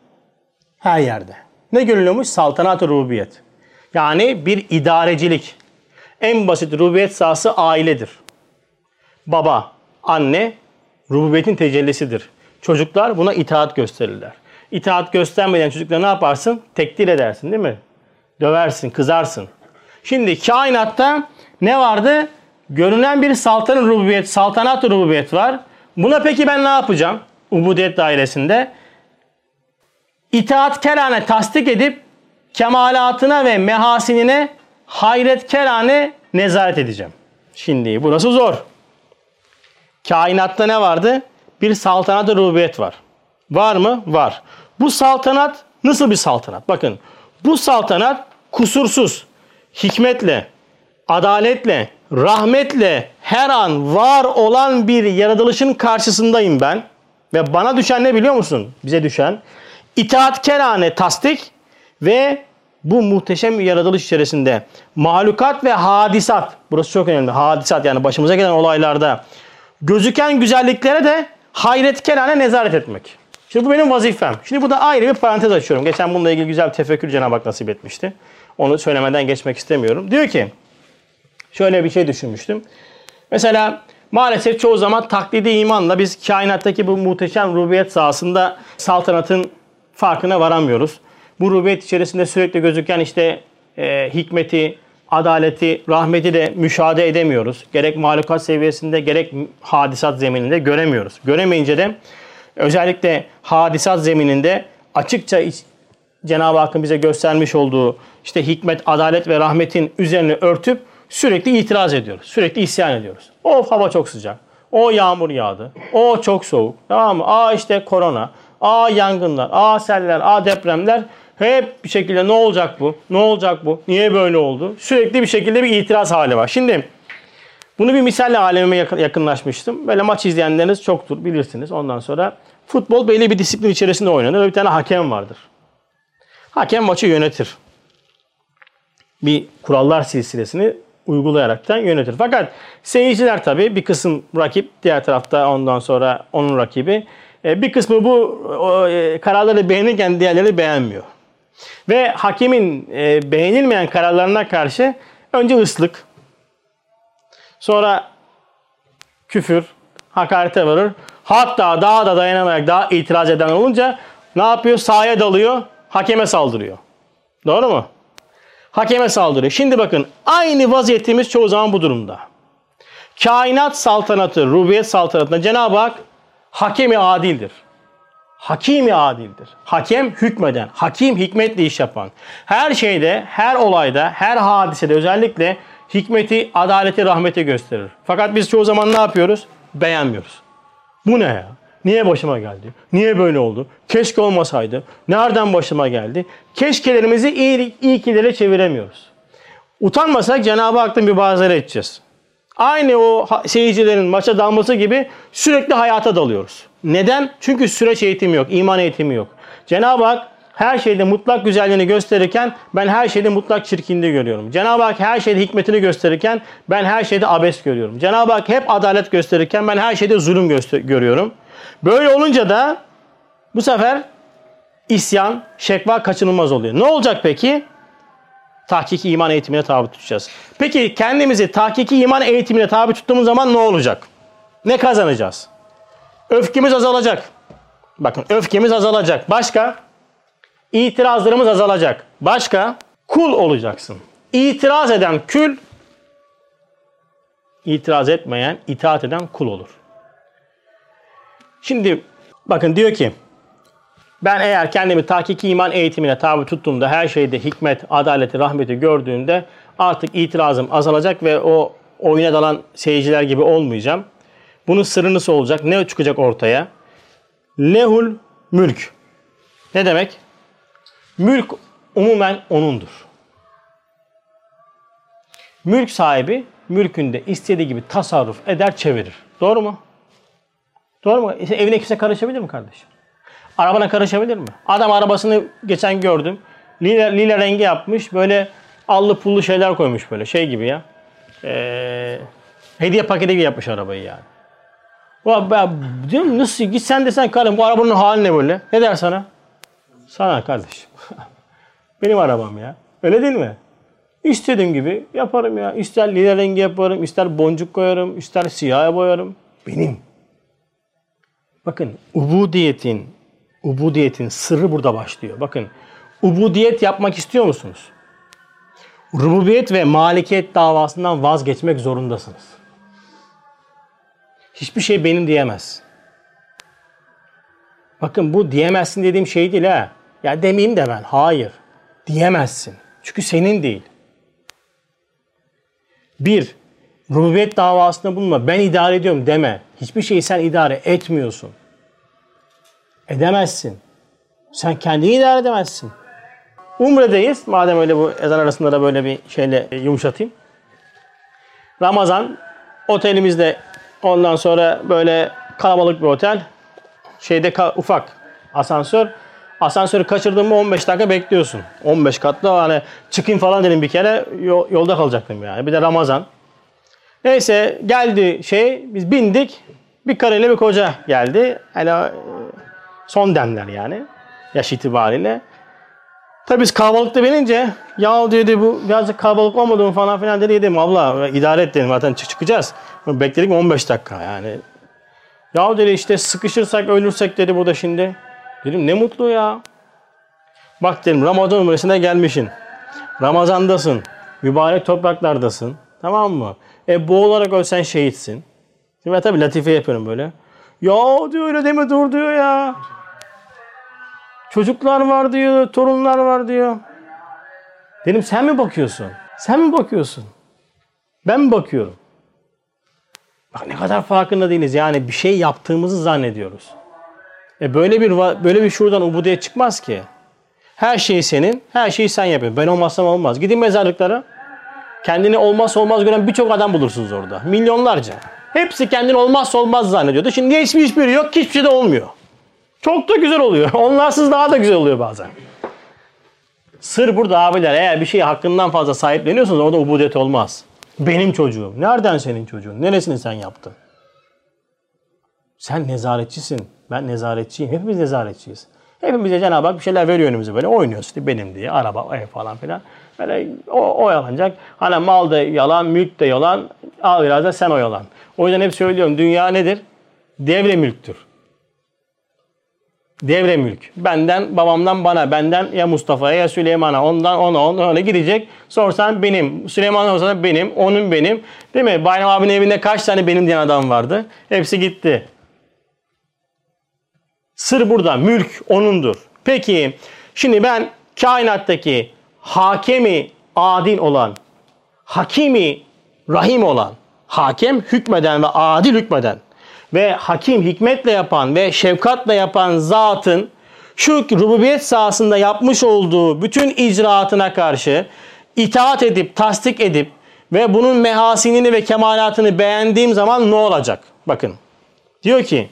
Her yerde. Ne görülüyormuş? Saltanat-ı rububiyet. Yani bir idarecilik. En basit rububiyet sahası ailedir. Baba, anne rububiyetin tecellisidir. Çocuklar buna itaat gösterirler. İtaat göstermeyen çocuklar ne yaparsın? Tekdir edersin değil mi? Döversin, kızarsın. Şimdi kainatta ne vardı? Görünen bir saltanat rububiyet, saltanat rububiyet var. Buna peki ben ne yapacağım? Ubudiyet dairesinde. İtaat kerane tasdik edip kemalatına ve mehasinine hayret kerane nezaret edeceğim. Şimdi burası zor. Kainatta ne vardı? Bir saltanat rububiyet var. Var mı? Var. Bu saltanat nasıl bir saltanat? Bakın bu saltanat kusursuz, hikmetle, adaletle, rahmetle her an var olan bir yaratılışın karşısındayım ben. Ve bana düşen ne biliyor musun? Bize düşen itaatkerane tasdik ve bu muhteşem yaratılış içerisinde mahlukat ve hadisat, burası çok önemli, hadisat yani başımıza gelen olaylarda gözüken güzelliklere de hayret kerane nezaret etmek. Şimdi bu benim vazifem. Şimdi bu da ayrı bir parantez açıyorum. Geçen bununla ilgili güzel bir tefekkür Cenab-ı Hak nasip etmişti. Onu söylemeden geçmek istemiyorum. Diyor ki, şöyle bir şey düşünmüştüm. Mesela maalesef çoğu zaman taklidi imanla biz kainattaki bu muhteşem rububiyet sahasında saltanatın farkına varamıyoruz. Bu rububiyet içerisinde sürekli gözüken işte e, hikmeti, adaleti, rahmeti de müşahede edemiyoruz. Gerek mahlukat seviyesinde gerek hadisat zemininde göremiyoruz. Göremeyince de özellikle hadisat zemininde açıkça Cenab-ı Hakk'ın bize göstermiş olduğu işte hikmet, adalet ve rahmetin üzerine örtüp sürekli itiraz ediyoruz. Sürekli isyan ediyoruz. Of hava çok sıcak. O yağmur yağdı. O çok soğuk. Tamam mı? Aa işte korona. Aa yangınlar. Aa seller. Aa depremler. Hep bir şekilde ne olacak bu? Ne olacak bu? Niye böyle oldu? Sürekli bir şekilde bir itiraz hali var. Şimdi bunu bir misalle alemime yakınlaşmıştım. Böyle maç izleyenleriniz çoktur bilirsiniz. Ondan sonra futbol belli bir disiplin içerisinde oynanır bir tane hakem vardır. Hakem maçı yönetir. Bir kurallar silsilesini uygulayaraktan yönetir. Fakat seyirciler tabii bir kısım rakip, diğer tarafta ondan sonra onun rakibi. E, bir kısmı bu e, kararları beğenirken diğerleri beğenmiyor. Ve hakemin e, beğenilmeyen kararlarına karşı önce ıslık, sonra küfür, hakarete varır. Hatta daha da dayanamayarak daha itiraz eden olunca ne yapıyor? Sahaya dalıyor, hakeme saldırıyor. Doğru mu? Hakeme saldırıyor. Şimdi bakın aynı vaziyetimiz çoğu zaman bu durumda. Kainat saltanatı, rubiyet saltanatında Cenab-ı Hak hakemi adildir. Hakimi adildir. Hakem hükmeden, hakim hikmetle iş yapan. Her şeyde, her olayda, her hadisede özellikle hikmeti, adaleti, rahmeti gösterir. Fakat biz çoğu zaman ne yapıyoruz? Beğenmiyoruz. Bu ne ya? Niye başıma geldi? Niye böyle oldu? Keşke olmasaydı. Nereden başıma geldi? Keşkelerimizi iyi, iyi kilere çeviremiyoruz. Utanmasak Cenab-ı Hak'tan bir bazıları edeceğiz. Aynı o seyircilerin maça dalması gibi sürekli hayata dalıyoruz. Neden? Çünkü süreç eğitimi yok, iman eğitimi yok. Cenab-ı Hak her şeyde mutlak güzelliğini gösterirken ben her şeyde mutlak çirkinliği görüyorum. Cenab-ı Hak her şeyde hikmetini gösterirken ben her şeyde abes görüyorum. Cenab-ı Hak hep adalet gösterirken ben her şeyde zulüm görüyorum. Böyle olunca da bu sefer isyan, şekva kaçınılmaz oluyor. Ne olacak peki? Tahkiki iman eğitimine tabi tutacağız. Peki kendimizi tahkiki iman eğitimine tabi tuttuğumuz zaman ne olacak? Ne kazanacağız? Öfkemiz azalacak. Bakın öfkemiz azalacak. Başka? İtirazlarımız azalacak. Başka? Kul olacaksın. İtiraz eden kül, itiraz etmeyen, itaat eden kul olur. Şimdi bakın diyor ki ben eğer kendimi tahkiki iman eğitimine tabi tuttuğumda her şeyde hikmet, adaleti, rahmeti gördüğümde artık itirazım azalacak ve o oyuna dalan seyirciler gibi olmayacağım. Bunun sırrı nasıl olacak? Ne çıkacak ortaya? Lehul mülk. Ne demek? Mülk umumen onundur. Mülk sahibi mülkünde istediği gibi tasarruf eder, çevirir. Doğru mu? Doğru mu? İşte evine kimse karışabilir mi kardeşim? Arabana karışabilir mi? Adam arabasını geçen gördüm. Lila, lila rengi yapmış. Böyle allı pullu şeyler koymuş böyle. Şey gibi ya. Ee, hediye paketi gibi yapmış arabayı yani. Ulan ben diyorum nasıl git sen desen karım bu arabanın hali ne böyle? Ne der sana? Sana kardeşim. <laughs> Benim arabam ya. Öyle değil mi? İstediğim gibi yaparım ya. İster lila rengi yaparım, ister boncuk koyarım, ister siyaha boyarım. Benim. Bakın ubudiyetin, ubudiyetin sırrı burada başlıyor. Bakın ubudiyet yapmak istiyor musunuz? Rububiyet ve malikiyet davasından vazgeçmek zorundasınız. Hiçbir şey benim diyemez. Bakın bu diyemezsin dediğim şey değil ha. Ya demeyeyim de ben. Hayır. Diyemezsin. Çünkü senin değil. Bir, rububiyet davasında bulunma. Ben idare ediyorum deme. Hiçbir şeyi sen idare etmiyorsun. Edemezsin. Sen kendini idare edemezsin. Umre'deyiz. Madem öyle bu ezan arasında da böyle bir şeyle yumuşatayım. Ramazan otelimizde ondan sonra böyle kalabalık bir otel. Şeyde ufak asansör. Asansörü kaçırdın mı 15 dakika bekliyorsun. 15 katlı hani çıkayım falan dedim bir kere yolda kalacaktım yani. Bir de Ramazan. Neyse geldi şey biz bindik. Bir karıyla bir koca geldi. Hani son demler yani yaş itibariyle. Tabii biz kalabalıkta binince ya dedi bu birazcık kalabalık olmadı mı falan filan dedi dedim abla idare et dedim zaten çık çıkacağız. Bekledik 15 dakika yani. Ya dedi işte sıkışırsak ölürsek dedi burada şimdi. Dedim ne mutlu ya. Bak dedim Ramazan umresine gelmişsin. Ramazandasın. Mübarek topraklardasın. Tamam mı? E bu olarak ölsen şehitsin. Şimdi ben tabii latife yapıyorum böyle. Ya diyor öyle deme dur diyor ya. Çocuklar var diyor, torunlar var diyor. Dedim sen mi bakıyorsun? Sen mi bakıyorsun? Ben mi bakıyorum? Bak ne kadar farkında değiliz. Yani bir şey yaptığımızı zannediyoruz. E böyle bir böyle bir şuradan ubudiyet çıkmaz ki. Her şey senin, her şeyi sen yapıyorsun. Ben olmazsam olmaz. Gidin mezarlıklara. Kendini olmazsa olmaz gören birçok adam bulursunuz orada. Milyonlarca. Hepsi kendini olmazsa olmaz zannediyordu. Şimdi hiçbir hiçbiri yok, hiçbir şey de olmuyor. Çok da güzel oluyor. <laughs> Onlarsız daha da güzel oluyor bazen. Sır burada abiler. Eğer bir şeyi hakkından fazla sahipleniyorsanız orada ubudiyet olmaz. Benim çocuğum. Nereden senin çocuğun? Neresini sen yaptın? Sen nezaretçisin. Ben nezaretçiyim. Hepimiz nezaretçiyiz. Hepimize Cenab-ı Hak bir şeyler veriyor önümüze böyle. Oynuyoruz işte benim diye. Araba, ev falan filan. Böyle o oyalanacak. Hani mal da yalan, mülk de yalan. Al biraz da sen oyalan. O yüzden hep söylüyorum. Dünya nedir? Devre mülktür. Devre mülk. Benden, babamdan bana, benden ya Mustafa'ya ya Süleyman'a, ondan ona, ona öyle gidecek. Sorsan benim, Süleyman olsa benim, onun benim. Değil mi? Bayram abinin evinde kaç tane benim diyen adam vardı? Hepsi gitti. Sır burada. Mülk onundur. Peki şimdi ben kainattaki hakemi adil olan, hakimi rahim olan, hakem hükmeden ve adil hükmeden ve hakim hikmetle yapan ve şefkatle yapan zatın şu rububiyet sahasında yapmış olduğu bütün icraatına karşı itaat edip, tasdik edip ve bunun mehasinini ve kemalatını beğendiğim zaman ne olacak? Bakın. Diyor ki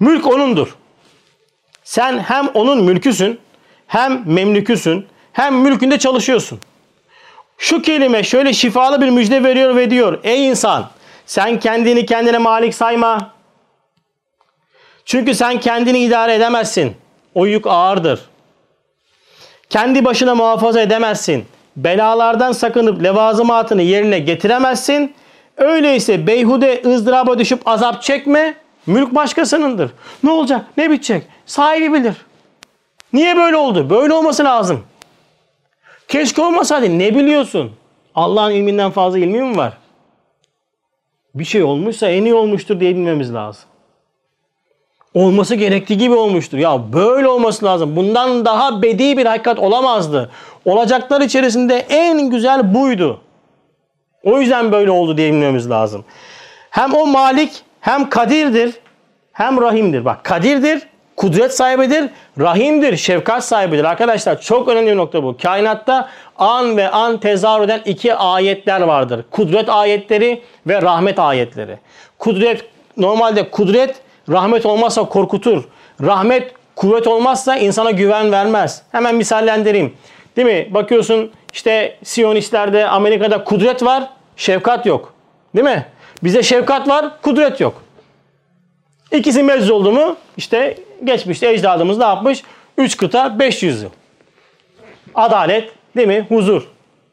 mülk onundur. Sen hem onun mülküsün, hem memlüküsün, hem mülkünde çalışıyorsun. Şu kelime şöyle şifalı bir müjde veriyor ve diyor. Ey insan sen kendini kendine malik sayma. Çünkü sen kendini idare edemezsin. O yük ağırdır. Kendi başına muhafaza edemezsin. Belalardan sakınıp levazımatını yerine getiremezsin. Öyleyse beyhude ızdıraba düşüp azap çekme. Mülk başkasınındır. Ne olacak? Ne bitecek? Sahibi bilir. Niye böyle oldu? Böyle olması lazım. Keşke olmasaydı. Ne biliyorsun? Allah'ın ilminden fazla ilmi mi var? Bir şey olmuşsa en iyi olmuştur diye bilmemiz lazım. Olması gerektiği gibi olmuştur. Ya böyle olması lazım. Bundan daha bedi bir hakikat olamazdı. Olacaklar içerisinde en güzel buydu. O yüzden böyle oldu diye bilmemiz lazım. Hem o malik hem kadirdir hem rahimdir. Bak kadirdir, kudret sahibidir, rahimdir, şefkat sahibidir. Arkadaşlar çok önemli bir nokta bu. Kainatta an ve an tezahür eden iki ayetler vardır. Kudret ayetleri ve rahmet ayetleri. Kudret normalde kudret rahmet olmazsa korkutur. Rahmet kuvvet olmazsa insana güven vermez. Hemen misallendireyim. Değil mi? Bakıyorsun işte Siyonistlerde Amerika'da kudret var, şefkat yok. Değil mi? Bize şefkat var, kudret yok. İkisi mecz oldu mu işte geçmişte ecdadımız ne yapmış? 3 kıta 500 yıl. Adalet değil mi? Huzur.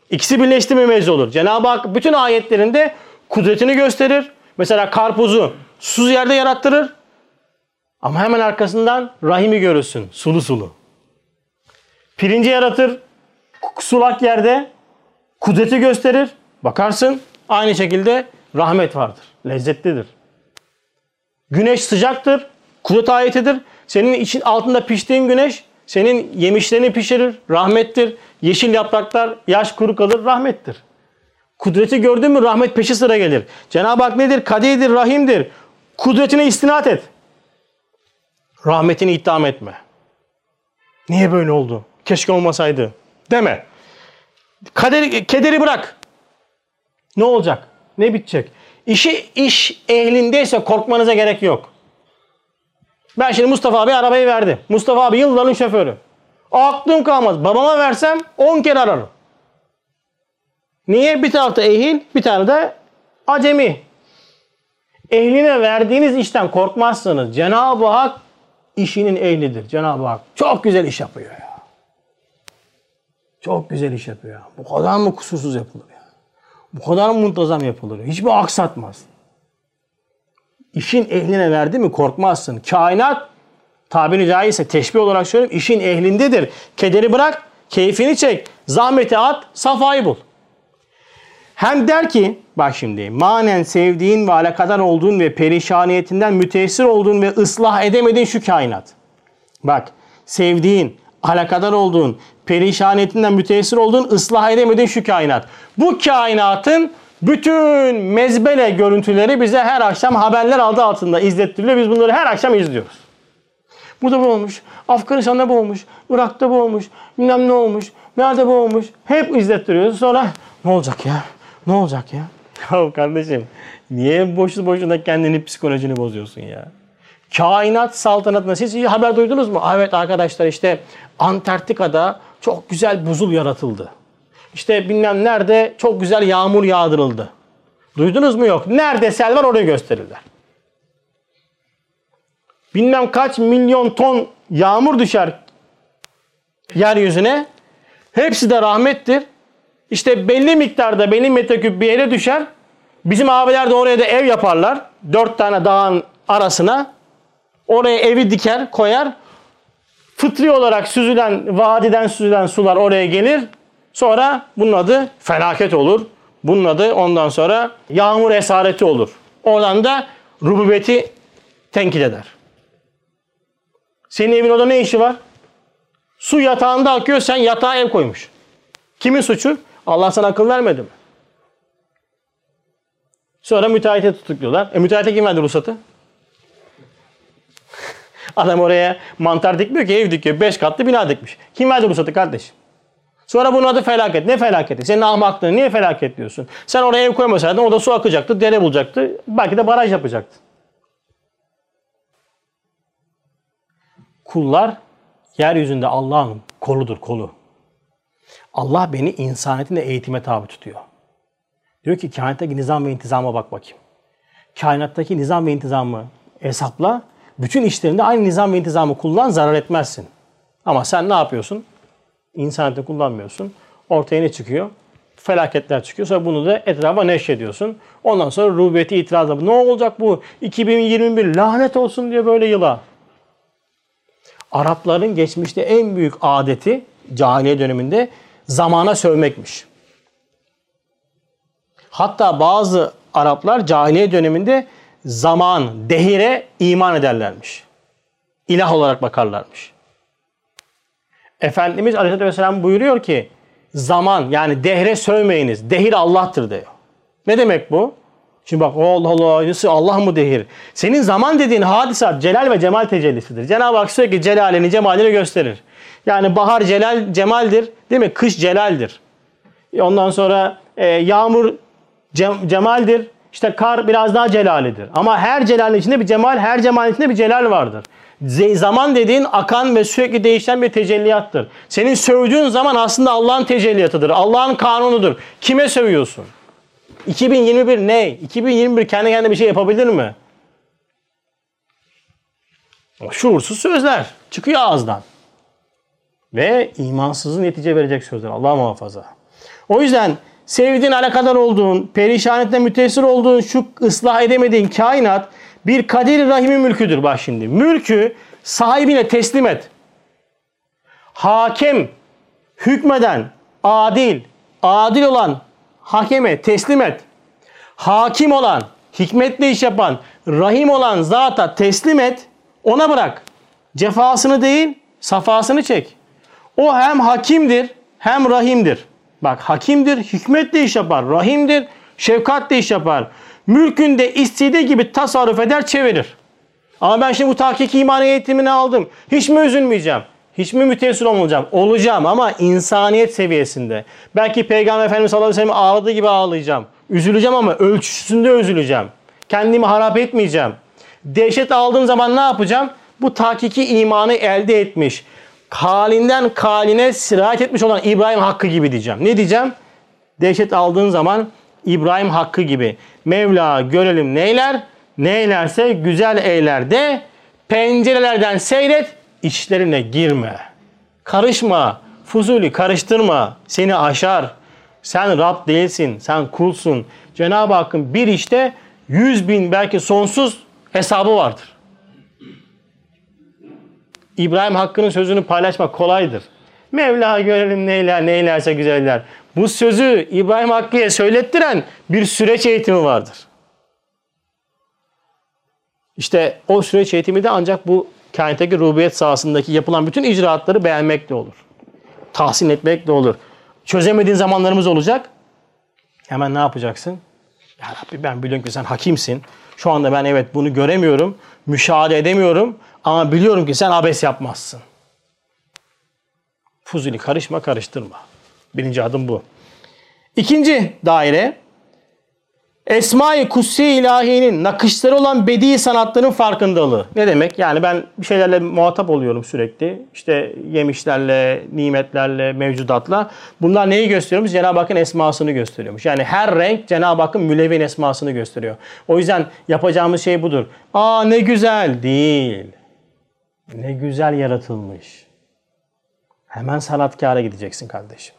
İkisi birleşti mi mecz olur. Cenab-ı Hak bütün ayetlerinde kudretini gösterir. Mesela karpuzu susuz yerde yarattırır. Ama hemen arkasından rahimi görürsün. Sulu sulu. Pirinci yaratır. Sulak yerde kudreti gösterir. Bakarsın aynı şekilde rahmet vardır. Lezzetlidir. Güneş sıcaktır. Kudret ayetidir. Senin için altında piştiğin güneş senin yemişlerini pişirir. Rahmettir. Yeşil yapraklar yaş kuru kalır. Rahmettir. Kudreti gördün mü rahmet peşi sıra gelir. Cenab-ı Hak nedir? Kadirdir, rahimdir. Kudretine istinat et. Rahmetini iddiam etme. Niye böyle oldu? Keşke olmasaydı. Deme. Kaderi, kederi bırak. Ne olacak? Ne bitecek? İşi iş ehlindeyse korkmanıza gerek yok. Ben şimdi Mustafa abi arabayı verdi. Mustafa abi yılların şoförü. Aklım kalmaz. Babama versem 10 kere ararım. Niye? Bir tarafta ehil, bir tane de acemi. Ehline verdiğiniz işten korkmazsınız. Cenab-ı Hak işinin ehlidir. Cenab-ı Hak çok güzel iş yapıyor ya. Çok güzel iş yapıyor. Bu kadar mı kusursuz yapılır ya? Bu kadar mı muntazam yapılır? Hiçbir aksatmaz. İşin ehline verdi mi korkmazsın. Kainat tabiri caizse teşbih olarak söyleyeyim işin ehlindedir. Kederi bırak, keyfini çek, zahmeti at, safayı bul. Hem der ki bak şimdi manen sevdiğin ve alakadar olduğun ve perişaniyetinden müteessir olduğun ve ıslah edemediğin şu kainat. Bak sevdiğin, alakadar olduğun, perişaniyetinden müteessir olduğun, ıslah edemediğin şu kainat. Bu kainatın bütün mezbele görüntüleri bize her akşam haberler adı altında izlettiriliyor. Biz bunları her akşam izliyoruz. Burada bu olmuş, Afganistan'da bu olmuş, Irak'ta bu olmuş, bilmem ne olmuş, nerede bu olmuş. Hep izlettiriyoruz. Sonra ne olacak ya? Ne olacak ya? <laughs> Ya kardeşim niye boşu boşuna kendini psikolojini bozuyorsun ya? Kainat saltanatına siz haber duydunuz mu? Evet arkadaşlar işte Antarktika'da çok güzel buzul yaratıldı. İşte bilmem nerede çok güzel yağmur yağdırıldı. Duydunuz mu yok? Nerede sel var orayı gösterirler. Bilmem kaç milyon ton yağmur düşer yeryüzüne. Hepsi de rahmettir. İşte belli miktarda belli metreküp bir yere düşer. Bizim abiler de oraya da ev yaparlar. Dört tane dağın arasına. Oraya evi diker, koyar. Fıtri olarak süzülen, vadiden süzülen sular oraya gelir. Sonra bunun adı felaket olur. Bunun adı ondan sonra yağmur esareti olur. Oradan da rububiyeti tenkit eder. Senin evin orada ne işi var? Su yatağında akıyor sen yatağa ev koymuş. Kimin suçu? Allah sana akıl vermedi mi? Sonra müteahhite tutukluyorlar. E müteahhite kim verdi ruhsatı? <laughs> Adam oraya mantar dikmiyor ki ev dikiyor. Beş katlı bina dikmiş. Kim verdi ruhsatı kardeş? Sonra bunun adı felaket. Ne felaketi? Senin ahmaklığın niye felaket diyorsun? Sen oraya ev koymasaydın orada su akacaktı, dere bulacaktı. Belki de baraj yapacaktı. Kullar yeryüzünde Allah'ın koludur, kolu. Allah beni insaniyetinde eğitime tabi tutuyor. Diyor ki kainattaki nizam ve intizama bak bakayım. Kainattaki nizam ve intizamı hesapla. Bütün işlerinde aynı nizam ve intizamı kullan zarar etmezsin. Ama sen ne yapıyorsun? İnsaniyeti kullanmıyorsun. Ortaya ne çıkıyor? Felaketler çıkıyor. Sonra bunu da etrafa neşrediyorsun. Ondan sonra rububiyeti itirazla. Ne olacak bu? 2021 lanet olsun diye böyle yıla. Arapların geçmişte en büyük adeti cahiliye döneminde zamana sövmekmiş. Hatta bazı Araplar cahiliye döneminde zaman, dehire iman ederlermiş. İlah olarak bakarlarmış. Efendimiz Aleyhisselatü Vesselam buyuruyor ki zaman yani dehre sövmeyiniz. Dehir Allah'tır diyor. Ne demek bu? Şimdi bak Allah Allah nasıl Allah mı dehir? Senin zaman dediğin hadisat celal ve cemal tecellisidir. Cenab-ı Hak sürekli celalini cemalini gösterir. Yani bahar celal cemaldir değil mi? Kış celaldir. Ondan sonra e, yağmur cem, cemaldir. İşte kar biraz daha celalidir. Ama her celalin içinde bir cemal, her cemalin içinde bir celal vardır. Zaman dediğin akan ve sürekli değişen bir tecelliyattır. Senin sövdüğün zaman aslında Allah'ın tecelliyatıdır. Allah'ın kanunudur. Kime sövüyorsun? 2021 ne? 2021 kendi kendine bir şey yapabilir mi? Şuursuz sözler çıkıyor ağızdan. Ve imansızın netice verecek sözler. Allah muhafaza. O yüzden sevdiğin, alakadar olduğun, perişanette mütesir olduğun, şu ıslah edemediğin kainat bir kadir rahimi mülküdür bak şimdi. Mülkü sahibine teslim et. Hakem, hükmeden, adil, adil olan hakeme teslim et. Hakim olan, hikmetle iş yapan, rahim olan zata teslim et. Ona bırak. Cefasını değil, safasını çek. O hem hakimdir hem rahimdir. Bak hakimdir, hikmetle iş yapar. Rahimdir, şefkatle iş yapar. Mülkünde istediği gibi tasarruf eder, çevirir. Ama ben şimdi bu tahkik iman eğitimini aldım. Hiç mi üzülmeyeceğim? Hiç mi müteessir olmayacağım? Olacağım ama insaniyet seviyesinde. Belki Peygamber Efendimiz sallallahu aleyhi ve sellem ağladığı gibi ağlayacağım. Üzüleceğim ama ölçüsünde üzüleceğim. Kendimi harap etmeyeceğim. Dehşet aldığım zaman ne yapacağım? Bu tahkiki imanı elde etmiş. Halinden kaline sirayet etmiş olan İbrahim Hakkı gibi diyeceğim. Ne diyeceğim? Dehşet aldığın zaman İbrahim Hakkı gibi. Mevla görelim neyler? Neylerse güzel eyler de pencerelerden seyret içlerine girme. Karışma. Fuzuli karıştırma. Seni aşar. Sen Rab değilsin. Sen kulsun. Cenab-ı Hakk'ın bir işte yüz bin belki sonsuz hesabı vardır. İbrahim Hakkı'nın sözünü paylaşmak kolaydır. Mevla görelim neyler neylerse güzeller. Bu sözü İbrahim Hakkı'ya söylettiren bir süreç eğitimi vardır. İşte o süreç eğitimi de ancak bu kainattaki rububiyet sahasındaki yapılan bütün icraatları beğenmek de olur. Tahsin etmek de olur. Çözemediğin zamanlarımız olacak. Hemen ne yapacaksın? Ya Rabbi ben biliyorum ki sen hakimsin. Şu anda ben evet bunu göremiyorum. Müşahede edemiyorum. Ama biliyorum ki sen abes yapmazsın. Fuzuli karışma karıştırma. Birinci adım bu. İkinci daire Esma-i Kutsi İlahi'nin nakışları olan bedi sanatların farkındalığı. Ne demek? Yani ben bir şeylerle muhatap oluyorum sürekli. İşte yemişlerle, nimetlerle, mevcudatla. Bunlar neyi gösteriyormuş? Cenab-ı Hakk'ın esmasını gösteriyormuş. Yani her renk Cenab-ı Hakk'ın mülevin esmasını gösteriyor. O yüzden yapacağımız şey budur. Aa ne güzel değil. Ne güzel yaratılmış. Hemen sanatkara gideceksin kardeşim.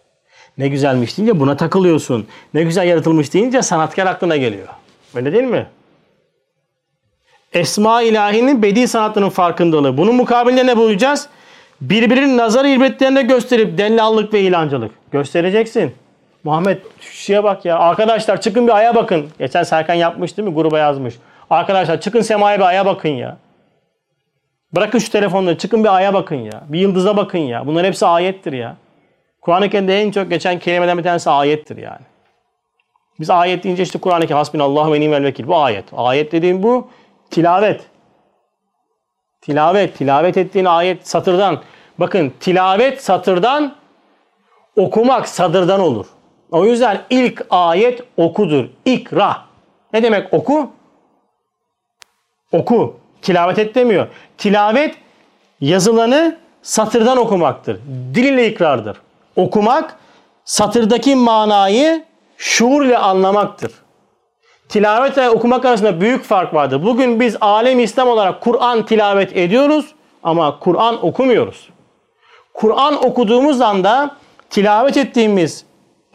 Ne güzelmiş deyince buna takılıyorsun. Ne güzel yaratılmış deyince sanatkar aklına geliyor. Öyle değil mi? Esma ilahinin bedi sanatının farkındalığı. Bunun mukabilinde ne bulacağız? Birbirinin nazar ibretlerine gösterip dellallık ve ilancılık. Göstereceksin. Muhammed şeye bak ya. Arkadaşlar çıkın bir aya bakın. Geçen Serkan yapmış değil mi? Gruba yazmış. Arkadaşlar çıkın semaya bir aya bakın ya. Bırakın şu telefonları çıkın bir aya bakın ya. Bir yıldıza bakın ya. Bunların hepsi ayettir ya. Kur'an-ı Kerim'de en çok geçen kelimeden bir tanesi ayettir yani. Biz ayet deyince işte Kur'an-ı Kerim hasbinallahu ve ni'mel vekil. Bu ayet. Ayet dediğim bu tilavet. Tilavet. Tilavet ettiğin ayet satırdan. Bakın tilavet satırdan okumak sadırdan olur. O yüzden ilk ayet okudur. İkra. Ne demek oku? Oku. Tilavet et demiyor. Tilavet yazılanı satırdan okumaktır. Dil ile ikrardır. Okumak satırdaki manayı şuur ile anlamaktır. Tilavet ve okumak arasında büyük fark vardır. Bugün biz alem İslam olarak Kur'an tilavet ediyoruz ama Kur'an okumuyoruz. Kur'an okuduğumuz anda tilavet ettiğimiz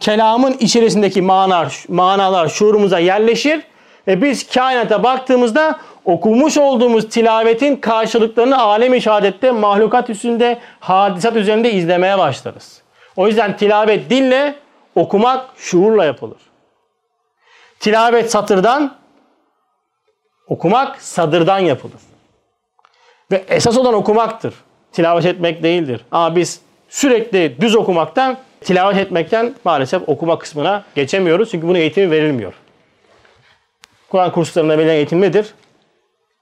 kelamın içerisindeki manalar, manalar şuurumuza yerleşir ve biz kainata baktığımızda okumuş olduğumuz tilavetin karşılıklarını alem-i şehadette, mahlukat üstünde, hadisat üzerinde izlemeye başlarız. O yüzden tilavet dille, okumak şuurla yapılır. Tilavet satırdan, okumak sadırdan yapılır. Ve esas olan okumaktır. Tilavet etmek değildir. Ama biz sürekli düz okumaktan, tilavet etmekten maalesef okuma kısmına geçemiyoruz. Çünkü bunun eğitimi verilmiyor. Kur'an kurslarında verilen eğitim nedir?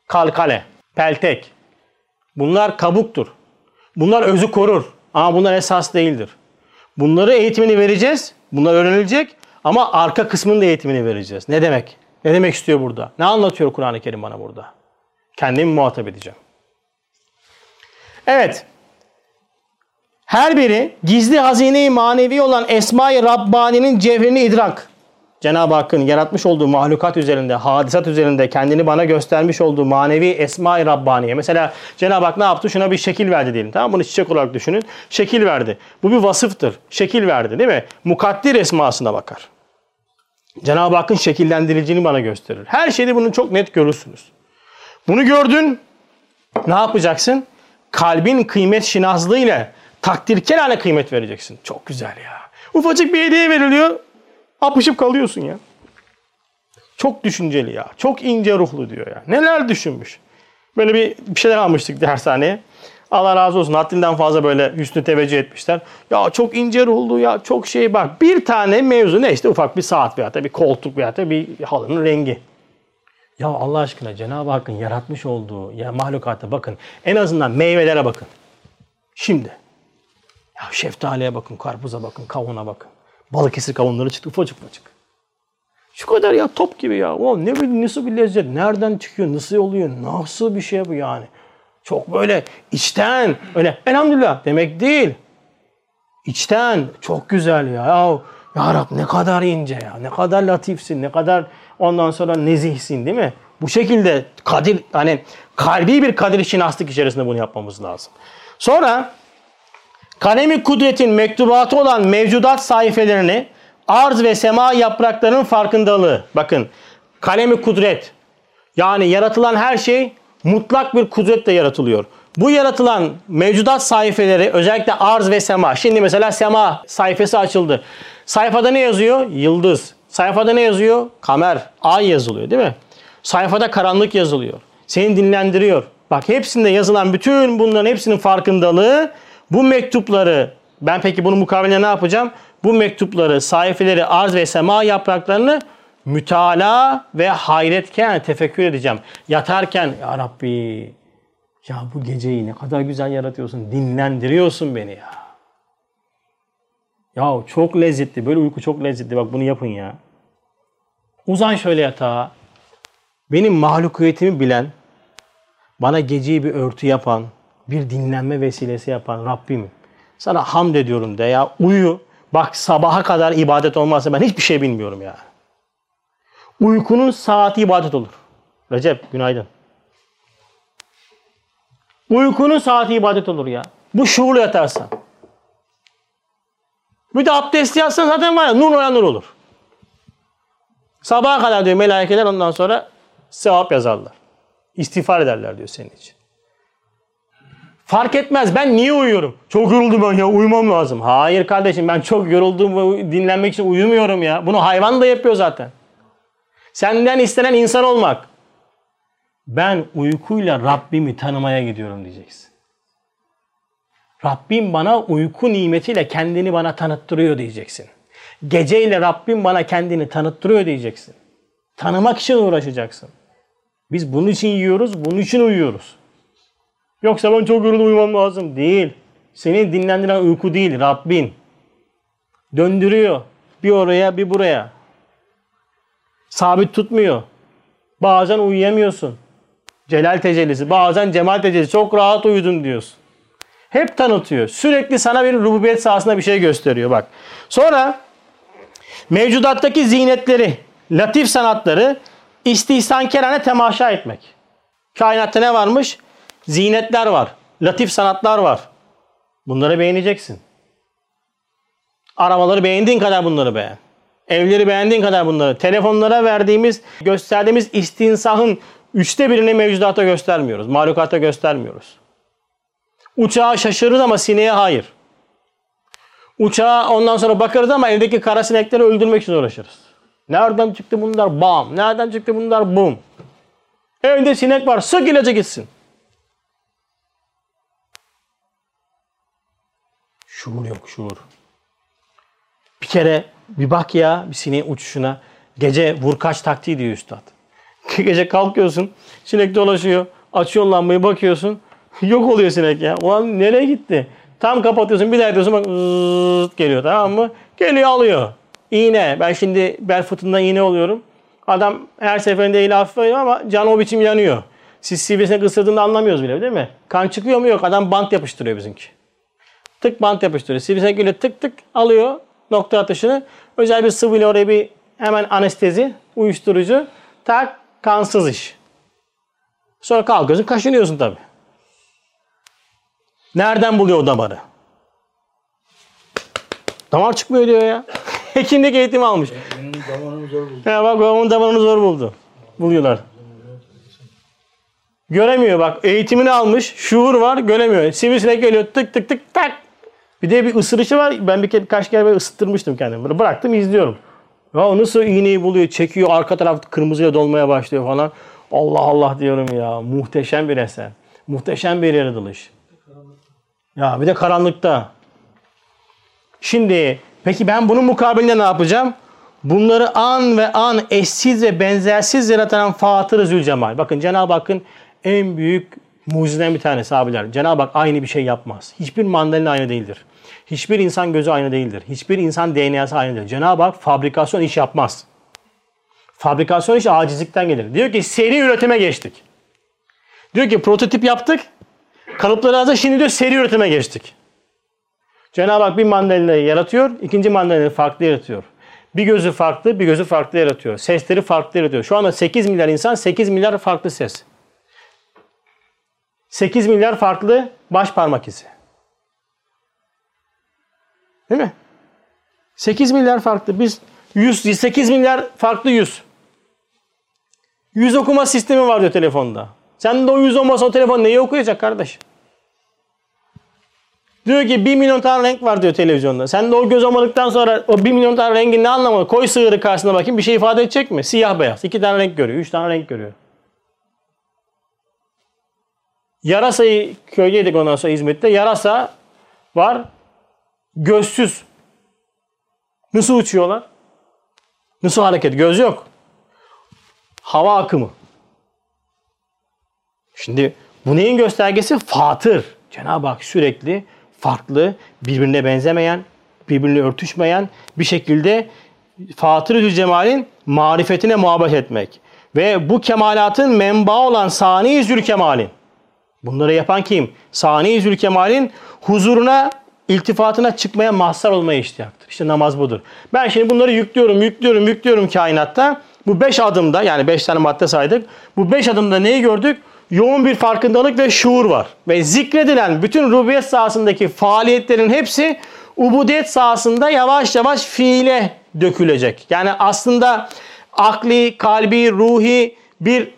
Kalkale, peltek. Bunlar kabuktur. Bunlar özü korur. Ama bunlar esas değildir. Bunları eğitimini vereceğiz. Bunlar öğrenilecek. Ama arka kısmının da eğitimini vereceğiz. Ne demek? Ne demek istiyor burada? Ne anlatıyor Kur'an-ı Kerim bana burada? Kendimi muhatap edeceğim. Evet. Her biri gizli hazine-i manevi olan Esma-i Rabbani'nin cevherini idrak. Cenab-ı Hakk'ın yaratmış olduğu mahlukat üzerinde, hadisat üzerinde kendini bana göstermiş olduğu manevi Esma-i Rabbaniye. Mesela Cenab-ı Hak ne yaptı? Şuna bir şekil verdi diyelim. Tamam Bunu çiçek olarak düşünün. Şekil verdi. Bu bir vasıftır. Şekil verdi değil mi? Mukaddir esmasına bakar. Cenab-ı Hakk'ın şekillendiriciliğini bana gösterir. Her şeyde bunu çok net görürsünüz. Bunu gördün. Ne yapacaksın? Kalbin kıymet şinazlığıyla takdirkelane kıymet vereceksin. Çok güzel ya. Ufacık bir hediye veriliyor. Apışıp kalıyorsun ya. Çok düşünceli ya. Çok ince ruhlu diyor ya. Neler düşünmüş. Böyle bir, bir şeyler almıştık dershaneye. Allah razı olsun. Haddinden fazla böyle hüsnü teveccüh etmişler. Ya çok ince ruhlu ya çok şey bak. Bir tane mevzu ne işte ufak bir saat veya da bir koltuk veya da bir halının rengi. Ya Allah aşkına Cenab-ı Hakk'ın yaratmış olduğu ya mahlukata bakın. En azından meyvelere bakın. Şimdi. Ya şeftaliye bakın, karpuza bakın, kavuna bakın. Balıkesir kavunları çıktı ufacık ufacık. Şu kadar ya top gibi ya. O ne bir nasıl bir lezzet? Nereden çıkıyor? Nasıl oluyor? Nasıl bir şey bu yani? Çok böyle içten öyle elhamdülillah demek değil. İçten çok güzel ya. Ya, ya Rab ne kadar ince ya. Ne kadar latifsin. Ne kadar ondan sonra nezihsin değil mi? Bu şekilde kadir hani kalbi bir kadir şinaslık içerisinde bunu yapmamız lazım. Sonra kalemi kudretin mektubatı olan mevcudat sayfelerini arz ve sema yapraklarının farkındalığı. Bakın kalemi kudret yani yaratılan her şey mutlak bir kudretle yaratılıyor. Bu yaratılan mevcudat sayfeleri özellikle arz ve sema. Şimdi mesela sema sayfası açıldı. Sayfada ne yazıyor? Yıldız. Sayfada ne yazıyor? Kamer. Ay yazılıyor değil mi? Sayfada karanlık yazılıyor. Seni dinlendiriyor. Bak hepsinde yazılan bütün bunların hepsinin farkındalığı bu mektupları ben peki bunun mukaveline ne yapacağım? Bu mektupları, sayfeleri, arz ve sema yapraklarını mütala ve hayretken tefekkür edeceğim. Yatarken ya Rabbi ya bu geceyi ne kadar güzel yaratıyorsun. Dinlendiriyorsun beni ya. Ya çok lezzetli. Böyle uyku çok lezzetli. Bak bunu yapın ya. Uzan şöyle yatağa. Benim mahlukiyetimi bilen, bana geceyi bir örtü yapan, bir dinlenme vesilesi yapan Rabbim. Sana hamd ediyorum de ya. Uyu. Bak sabaha kadar ibadet olmazsa ben hiçbir şey bilmiyorum ya. Uykunun saati ibadet olur. Recep günaydın. Uykunun saati ibadet olur ya. Bu şuurla yatarsan. Bir de abdest yatsan zaten var ya nur oran nur olur. Sabaha kadar diyor melaikeler ondan sonra sevap yazarlar. İstiğfar ederler diyor senin için. Fark etmez ben niye uyuyorum? Çok yoruldum ben ya uyumam lazım. Hayır kardeşim ben çok yoruldum ve dinlenmek için uyumuyorum ya. Bunu hayvan da yapıyor zaten. Senden istenen insan olmak. Ben uykuyla Rabbimi tanımaya gidiyorum diyeceksin. Rabbim bana uyku nimetiyle kendini bana tanıttırıyor diyeceksin. Geceyle Rabbim bana kendini tanıttırıyor diyeceksin. Tanımak için uğraşacaksın. Biz bunun için yiyoruz, bunun için uyuyoruz. Yoksa ben çok yoruldum uyumam lazım. Değil. Seni dinlendiren uyku değil, Rabbin. Döndürüyor. Bir oraya, bir buraya. Sabit tutmuyor. Bazen uyuyamıyorsun. Celal tecellisi, bazen cemal tecellisi. Çok rahat uyudun diyorsun. Hep tanıtıyor. Sürekli sana bir rububiyet sahasında bir şey gösteriyor bak. Sonra mevcudattaki zinetleri, latif sanatları istihsankerane temaşa etmek. Kainatta ne varmış? Zinetler var. Latif sanatlar var. Bunları beğeneceksin. Arabaları beğendiğin kadar bunları beğen. Evleri beğendiğin kadar bunları. Telefonlara verdiğimiz, gösterdiğimiz istinsahın üçte birini mevcudata göstermiyoruz. Mahlukata göstermiyoruz. Uçağa şaşırırız ama sineğe hayır. Uçağa ondan sonra bakarız ama evdeki kara sinekleri öldürmek için uğraşırız. Nereden çıktı bunlar? Bam. Nereden çıktı bunlar? Bum. Evde sinek var. Sık ilacı gitsin. Şuur yok şuur. Bir kere bir bak ya bir sineğin uçuşuna. Gece vur kaç taktiği diyor üstad. <laughs> Gece kalkıyorsun. Sinek dolaşıyor. Açıyorsun lambayı bakıyorsun. <laughs> Yok oluyor sinek ya. Ulan nereye gitti? Tam kapatıyorsun bir daha ediyorsun bak zıt geliyor tamam mı? Geliyor alıyor. İğne. Ben şimdi bel fıtığından iğne oluyorum. Adam her seferinde iğne hafif veriyor ama can o biçim yanıyor. Siz sivrisinek ısırdığında anlamıyoruz bile değil mi? Kan çıkıyor mu yok. Adam bant yapıştırıyor bizimki. Tık bant yapıştırıyor. Sivrisinek öyle tık tık alıyor nokta atışını. Özel bir sıvıyla oraya bir hemen anestezi, uyuşturucu. Tak kansız iş. Sonra kalkıyorsun kaşınıyorsun tabii. Nereden buluyor o damarı? Damar çıkmıyor diyor ya. <laughs> Hekimlik eğitimi almış. Benim damarımı zor buldum. Ya bak babamın damarını zor buldu. Buluyorlar. Göremiyor bak. Eğitimini almış. Şuur var. Göremiyor. Sivrisinek geliyor. Tık tık tık tak. Bir de bir ısırışı var. Ben bir kere kaç kere böyle ısıttırmıştım kendimi. Böyle bıraktım izliyorum. Ya nasıl iğneyi buluyor, çekiyor, arka taraf kırmızıya dolmaya başlıyor falan. Allah Allah diyorum ya. Muhteşem bir eser. Muhteşem bir yaratılış. Ya bir de karanlıkta. Şimdi peki ben bunun mukabilinde ne yapacağım? Bunları an ve an eşsiz ve benzersiz yaratan Fatır-ı Zülcemal. Bakın Cenab-ı Hakk'ın en büyük mucizeden bir tanesi abiler. Cenab-ı Hak aynı bir şey yapmaz. Hiçbir mandalina aynı değildir. Hiçbir insan gözü aynı değildir. Hiçbir insan DNA'sı aynı değildir. Cenab-ı Hak fabrikasyon iş yapmaz. Fabrikasyon iş acizlikten gelir. Diyor ki seri üretime geçtik. Diyor ki prototip yaptık. Kalıpları hazır şimdi diyor seri üretime geçtik. Cenab-ı Hak bir mandalinayı yaratıyor, ikinci mandalinayı farklı yaratıyor. Bir gözü farklı, bir gözü farklı yaratıyor. Sesleri farklı yaratıyor. Şu anda 8 milyar insan 8 milyar farklı ses. 8 milyar farklı baş parmak izi. Değil mi? 8 milyar farklı. Biz 100, 8 milyar farklı yüz. Yüz okuma sistemi var diyor telefonda. Sen de o yüz olmasa o telefon neyi okuyacak kardeş? Diyor ki 1 milyon tane renk var diyor televizyonda. Sen de o göz olmadıktan sonra o 1 milyon tane rengin ne anlamı? Koy sığırı karşısına bakayım bir şey ifade edecek mi? Siyah beyaz. 2 tane renk görüyor. 3 tane renk görüyor. Yarasa'yı köydeydik ondan sonra İzmit'te. Yarasa var. Gözsüz. Nasıl uçuyorlar? Nasıl hareket? Göz yok. Hava akımı. Şimdi bu neyin göstergesi? Fatır. Cenab-ı Hak sürekli farklı, birbirine benzemeyen, birbirine örtüşmeyen bir şekilde Fatır-ı Cemal'in marifetine muhabbet etmek. Ve bu kemalatın menba olan Sani Zülkemal'in Bunları yapan kim? Sani Zülkemal'in huzuruna, iltifatına çıkmaya mahzar olmaya iştiyaktır. İşte namaz budur. Ben şimdi bunları yüklüyorum, yüklüyorum, yüklüyorum kainatta. Bu beş adımda yani beş tane madde saydık. Bu beş adımda neyi gördük? Yoğun bir farkındalık ve şuur var. Ve zikredilen bütün rububiyet sahasındaki faaliyetlerin hepsi ubudiyet sahasında yavaş yavaş fiile dökülecek. Yani aslında akli, kalbi, ruhi bir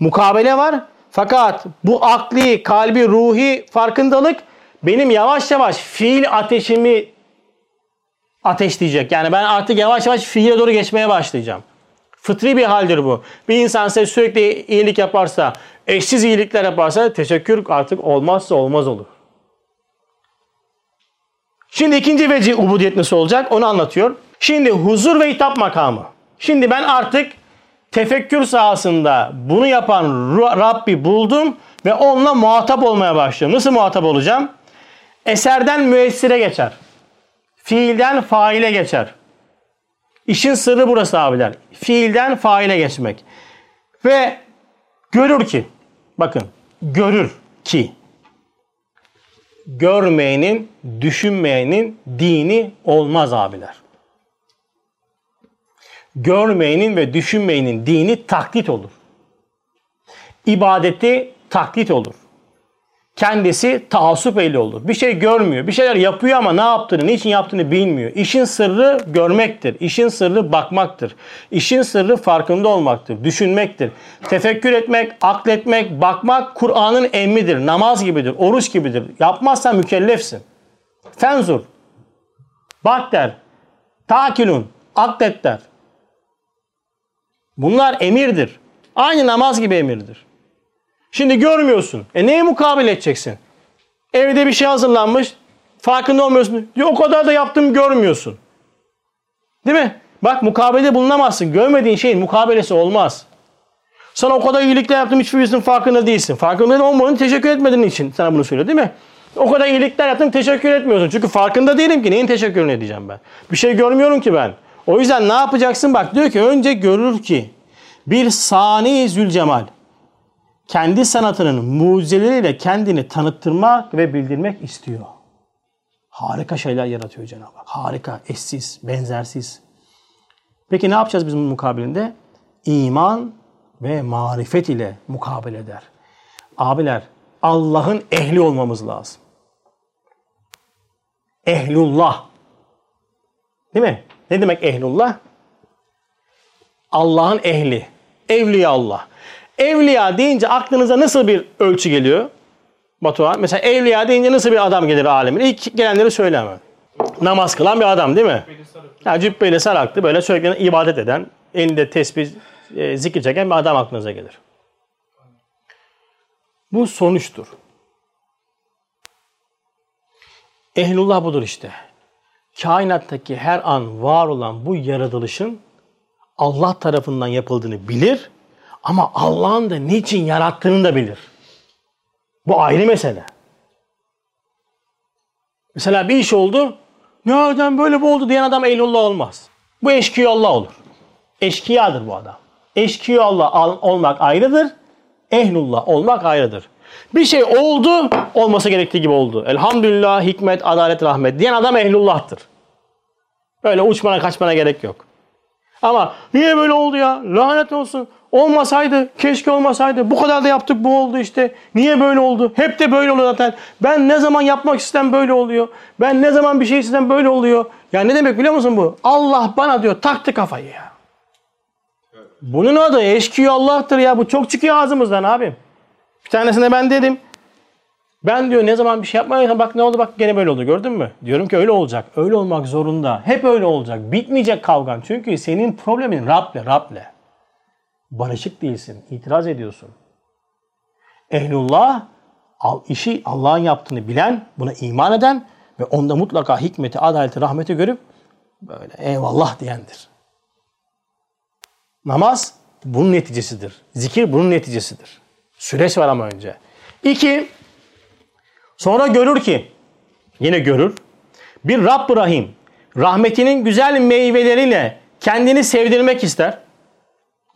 mukabele var. Fakat bu akli, kalbi, ruhi farkındalık benim yavaş yavaş fiil ateşimi ateşleyecek. Yani ben artık yavaş yavaş fiile doğru geçmeye başlayacağım. Fıtri bir haldir bu. Bir insan size sürekli iyilik yaparsa, eşsiz iyilikler yaparsa teşekkür artık olmazsa olmaz olur. Şimdi ikinci veci ubudiyet nasıl olacak onu anlatıyor. Şimdi huzur ve hitap makamı. Şimdi ben artık tefekkür sahasında bunu yapan Rabbi buldum ve onunla muhatap olmaya başlıyorum. Nasıl muhatap olacağım? Eserden müessire geçer. Fiilden faile geçer. İşin sırrı burası abiler. Fiilden faile geçmek. Ve görür ki, bakın görür ki görmeyenin, düşünmeyenin dini olmaz abiler. Görmeyenin ve düşünmeyenin dini taklit olur. İbadeti taklit olur. Kendisi taassup ehli olur. Bir şey görmüyor. Bir şeyler yapıyor ama ne yaptığını, niçin yaptığını bilmiyor. İşin sırrı görmektir. İşin sırrı bakmaktır. İşin sırrı farkında olmaktır. Düşünmektir. Tefekkür etmek, akletmek, bakmak Kur'an'ın emmidir. Namaz gibidir, oruç gibidir. Yapmazsan mükellefsin. Fenzur. Bak der. Takilun. Aklet der. Bunlar emirdir. Aynı namaz gibi emirdir. Şimdi görmüyorsun. E neye mukabil edeceksin? Evde bir şey hazırlanmış. Farkında olmuyorsun. Ya, o kadar da yaptım görmüyorsun. Değil mi? Bak mukabele bulunamazsın. Görmediğin şeyin mukabelesi olmaz. Sana o kadar iyilikler yaptım hiçbirisinin farkında değilsin. Farkında olmadığın teşekkür etmediğin için sana bunu söylüyor değil mi? O kadar iyilikler yaptım teşekkür etmiyorsun. Çünkü farkında değilim ki neyin teşekkürünü edeceğim ben. Bir şey görmüyorum ki ben. O yüzden ne yapacaksın? Bak diyor ki önce görür ki bir sani zülcemal kendi sanatının mucizeleriyle kendini tanıttırmak ve bildirmek istiyor. Harika şeyler yaratıyor Cenab-ı Hak. Harika, eşsiz, benzersiz. Peki ne yapacağız biz bunun mukabilinde? İman ve marifet ile mukabele eder. Abiler, Allah'ın ehli olmamız lazım. Ehlullah. Değil mi? Ne demek ehlullah? Allah'ın ehli. Evliya Allah. Evliya deyince aklınıza nasıl bir ölçü geliyor? Batuhan. Mesela evliya deyince nasıl bir adam gelir alemin? İlk gelenleri söyle hemen. Namaz kılan bir adam değil mi? Yani cübbeyle saraklı böyle sürekli ibadet eden, elinde tesbih, e, zikir çeken bir adam aklınıza gelir. Bu sonuçtur. Ehlullah budur işte. Kainattaki her an var olan bu yaratılışın Allah tarafından yapıldığını bilir ama Allah'ın da niçin yarattığını da bilir. Bu ayrı mesele. Mesela bir iş oldu. Nereden böyle bu oldu diyen adam ehlullah olmaz. Bu eşkıya Allah olur. Eşkıyadır bu adam. Eşkıya Allah olmak ayrıdır. Ehlullah olmak ayrıdır. Bir şey oldu, olması gerektiği gibi oldu. Elhamdülillah, hikmet, adalet, rahmet diyen adam ehlullah'tır. Böyle uçmana kaçmana gerek yok. Ama niye böyle oldu ya? Lanet olsun. Olmasaydı, keşke olmasaydı. Bu kadar da yaptık bu oldu işte. Niye böyle oldu? Hep de böyle oluyor zaten. Ben ne zaman yapmak istem böyle oluyor. Ben ne zaman bir şey istem böyle oluyor. Ya ne demek biliyor musun bu? Allah bana diyor taktı kafayı ya. Bunun adı eşkıya Allah'tır ya. Bu çok çıkıyor ağzımızdan abim. Bir tanesine ben dedim. Ben diyor ne zaman bir şey yapmayayım bak ne oldu bak gene böyle oldu gördün mü? Diyorum ki öyle olacak. Öyle olmak zorunda. Hep öyle olacak. Bitmeyecek kavgan. Çünkü senin problemin Rab'le, Rab'le. Barışık değilsin. itiraz ediyorsun. Ehlullah işi Allah'ın yaptığını bilen, buna iman eden ve onda mutlaka hikmeti, adaleti, rahmeti görüp böyle eyvallah diyendir. Namaz bunun neticesidir. Zikir bunun neticesidir. Süreç var ama önce. İki, sonra görür ki, yine görür, bir Rabb Rahim, rahmetinin güzel meyveleriyle kendini sevdirmek ister.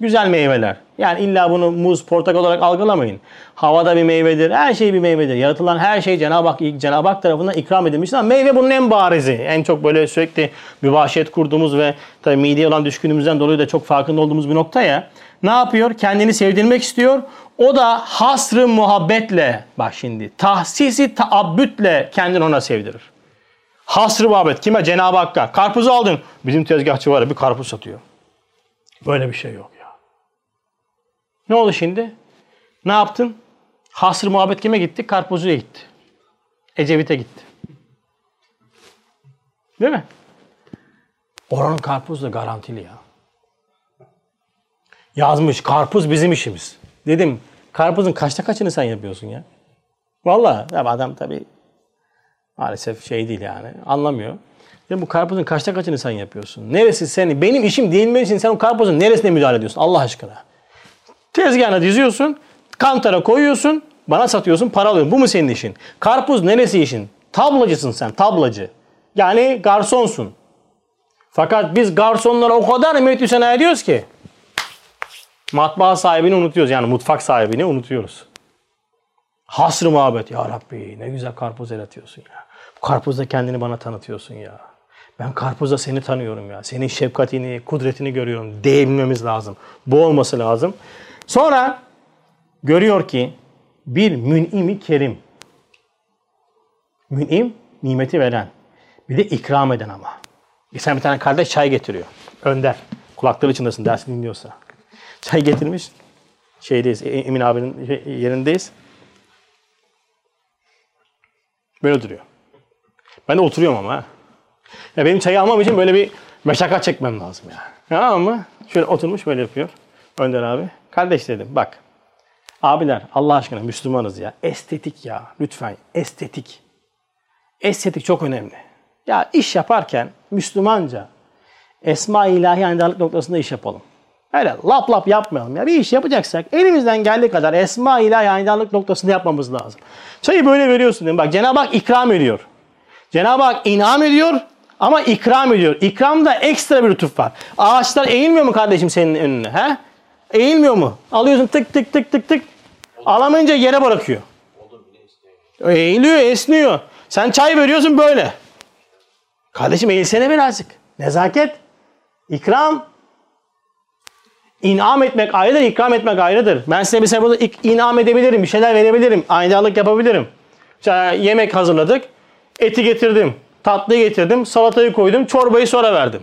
Güzel meyveler. Yani illa bunu muz, portakal olarak algılamayın. Havada bir meyvedir, her şey bir meyvedir. Yaratılan her şey Cenab-ı Hak, Cenab-ı Hak tarafından ikram edilmiştir. Ama meyve bunun en barizi. En çok böyle sürekli mübaşet kurduğumuz ve tabii mideye olan düşkünümüzden dolayı da çok farkında olduğumuz bir nokta ya. Ne yapıyor? Kendini sevdirmek istiyor. O da hasrı muhabbetle, bak şimdi, tahsisi taabbütle kendini ona sevdirir. Hasrı muhabbet. Kime? Cenab-ı Hakk'a. Karpuzu aldın. Bizim tezgahçı var ya bir karpuz satıyor. Böyle bir şey yok ya. Ne oldu şimdi? Ne yaptın? Hasrı muhabbet kime gitti? Karpuzcuya gitti. Ecevit'e gitti. Değil mi? Oranın karpuzu da garantili ya. Yazmış karpuz bizim işimiz. Dedim karpuzun kaçta kaçını sen yapıyorsun ya? Vallahi ya adam tabii maalesef şey değil yani anlamıyor. Ya bu karpuzun kaçta kaçını sen yapıyorsun? Neresi seni? Benim işim değil mi sen o karpuzun neresine müdahale ediyorsun Allah aşkına? Tezgahına diziyorsun, kantara koyuyorsun, bana satıyorsun, para alıyorsun. Bu mu senin işin? Karpuz neresi işin? Tablacısın sen, tablacı. Yani garsonsun. Fakat biz garsonlara o kadar mühendisene ediyoruz ki matbaa sahibini unutuyoruz. Yani mutfak sahibini unutuyoruz. Hasrı muhabbet. Ya Rabbi ne güzel karpuz yaratıyorsun ya. Bu karpuzda kendini bana tanıtıyorsun ya. Ben karpuzda seni tanıyorum ya. Senin şefkatini, kudretini görüyorum. Diyebilmemiz lazım. Bu olması lazım. Sonra görüyor ki bir mün'imi kerim. Mün'im nimeti veren. Bir de ikram eden ama. Sen bir tane kardeş çay getiriyor. Önder. Kulakları içindesin ders dinliyorsa. Çay getirmiş. Şeydeyiz. E- Emin abinin yerindeyiz. Böyle duruyor. Ben de oturuyorum ama. Ya benim çayı almam için böyle bir meşakkat çekmem lazım ya. Ya ama şöyle oturmuş böyle yapıyor. Önder abi. Kardeş dedim bak. Abiler Allah aşkına Müslümanız ya. Estetik ya. Lütfen estetik. Estetik çok önemli. Ya iş yaparken Müslümanca Esma-i ilahi ayrılık noktasında iş yapalım. Öyle lap lap yapmayalım ya. Bir iş yapacaksak elimizden geldiği kadar Esma-i ilahi ayrılık noktasında yapmamız lazım. Çayı böyle veriyorsun. değil mi? Bak Cenab-ı Hak ikram ediyor. Cenab-ı Hak inam ediyor ama ikram ediyor. İkramda ekstra bir lütuf var. Ağaçlar eğilmiyor mu kardeşim senin önüne? He? Eğilmiyor mu? Alıyorsun tık tık tık tık tık. Alamayınca yere bırakıyor. Eğiliyor, esniyor. Sen çay veriyorsun böyle. Kardeşim eğilsene birazcık. Nezaket. İkram. İnam etmek ayrıdır, ikram etmek ayrıdır. Ben size mesela burada inam edebilirim, bir şeyler verebilirim, aynalık yapabilirim. Mesela yemek hazırladık, eti getirdim, tatlıyı getirdim, salatayı koydum, çorbayı sonra verdim.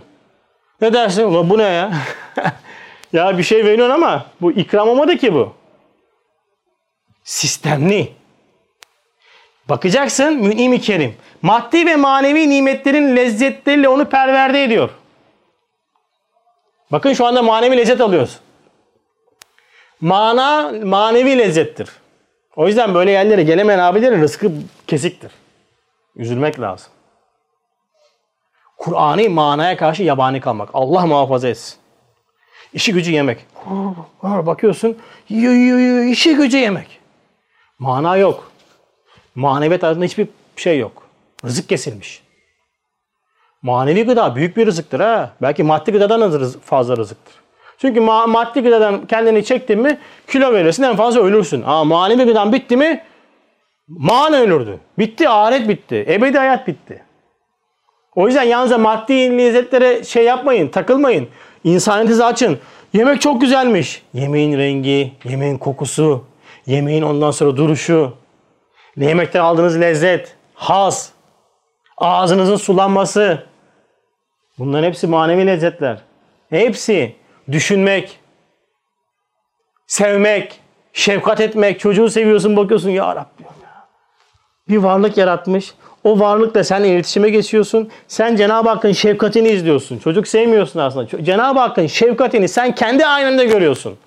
Ne dersin? Ulan bu ne ya? <laughs> ya bir şey veriyorsun ama bu ikram olmadı ki bu. Sistemli. Bakacaksın mün'im-i kerim. Maddi ve manevi nimetlerin lezzetleriyle onu perverde ediyor. Bakın şu anda manevi lezzet alıyoruz. Mana manevi lezzettir. O yüzden böyle yerlere gelemeyen abilerin rızkı kesiktir. Üzülmek lazım. Kur'an'ı manaya karşı yabani kalmak. Allah muhafaza etsin. İşi gücü yemek. Bakıyorsun yiyor yiyor yiyor işi gücü yemek. Mana yok. Maneviyat arasında hiçbir şey yok. Rızık kesilmiş. Manevi gıda büyük bir rızıktır ha. Belki maddi gıdadan fazla rızıktır. Çünkü ma- maddi gıdadan kendini çektin mi kilo verirsin en fazla ölürsün. Ama manevi gıdan bitti mi mana ölürdü. Bitti ahiret bitti. Ebedi hayat bitti. O yüzden yalnızca maddi lezzetlere şey yapmayın, takılmayın. İnsaniyetinizi açın. Yemek çok güzelmiş. Yemeğin rengi, yemeğin kokusu, yemeğin ondan sonra duruşu, yemekten aldığınız lezzet, haz, ağzınızın sulanması. Bunların hepsi manevi lezzetler. Hepsi düşünmek, sevmek, şefkat etmek. Çocuğu seviyorsun bakıyorsun ya Rabbim ya. Bir varlık yaratmış. O varlıkla sen iletişime geçiyorsun. Sen Cenab-ı Hakk'ın şefkatini izliyorsun. Çocuk sevmiyorsun aslında. Cenab-ı Hakk'ın şefkatini sen kendi aynında görüyorsun.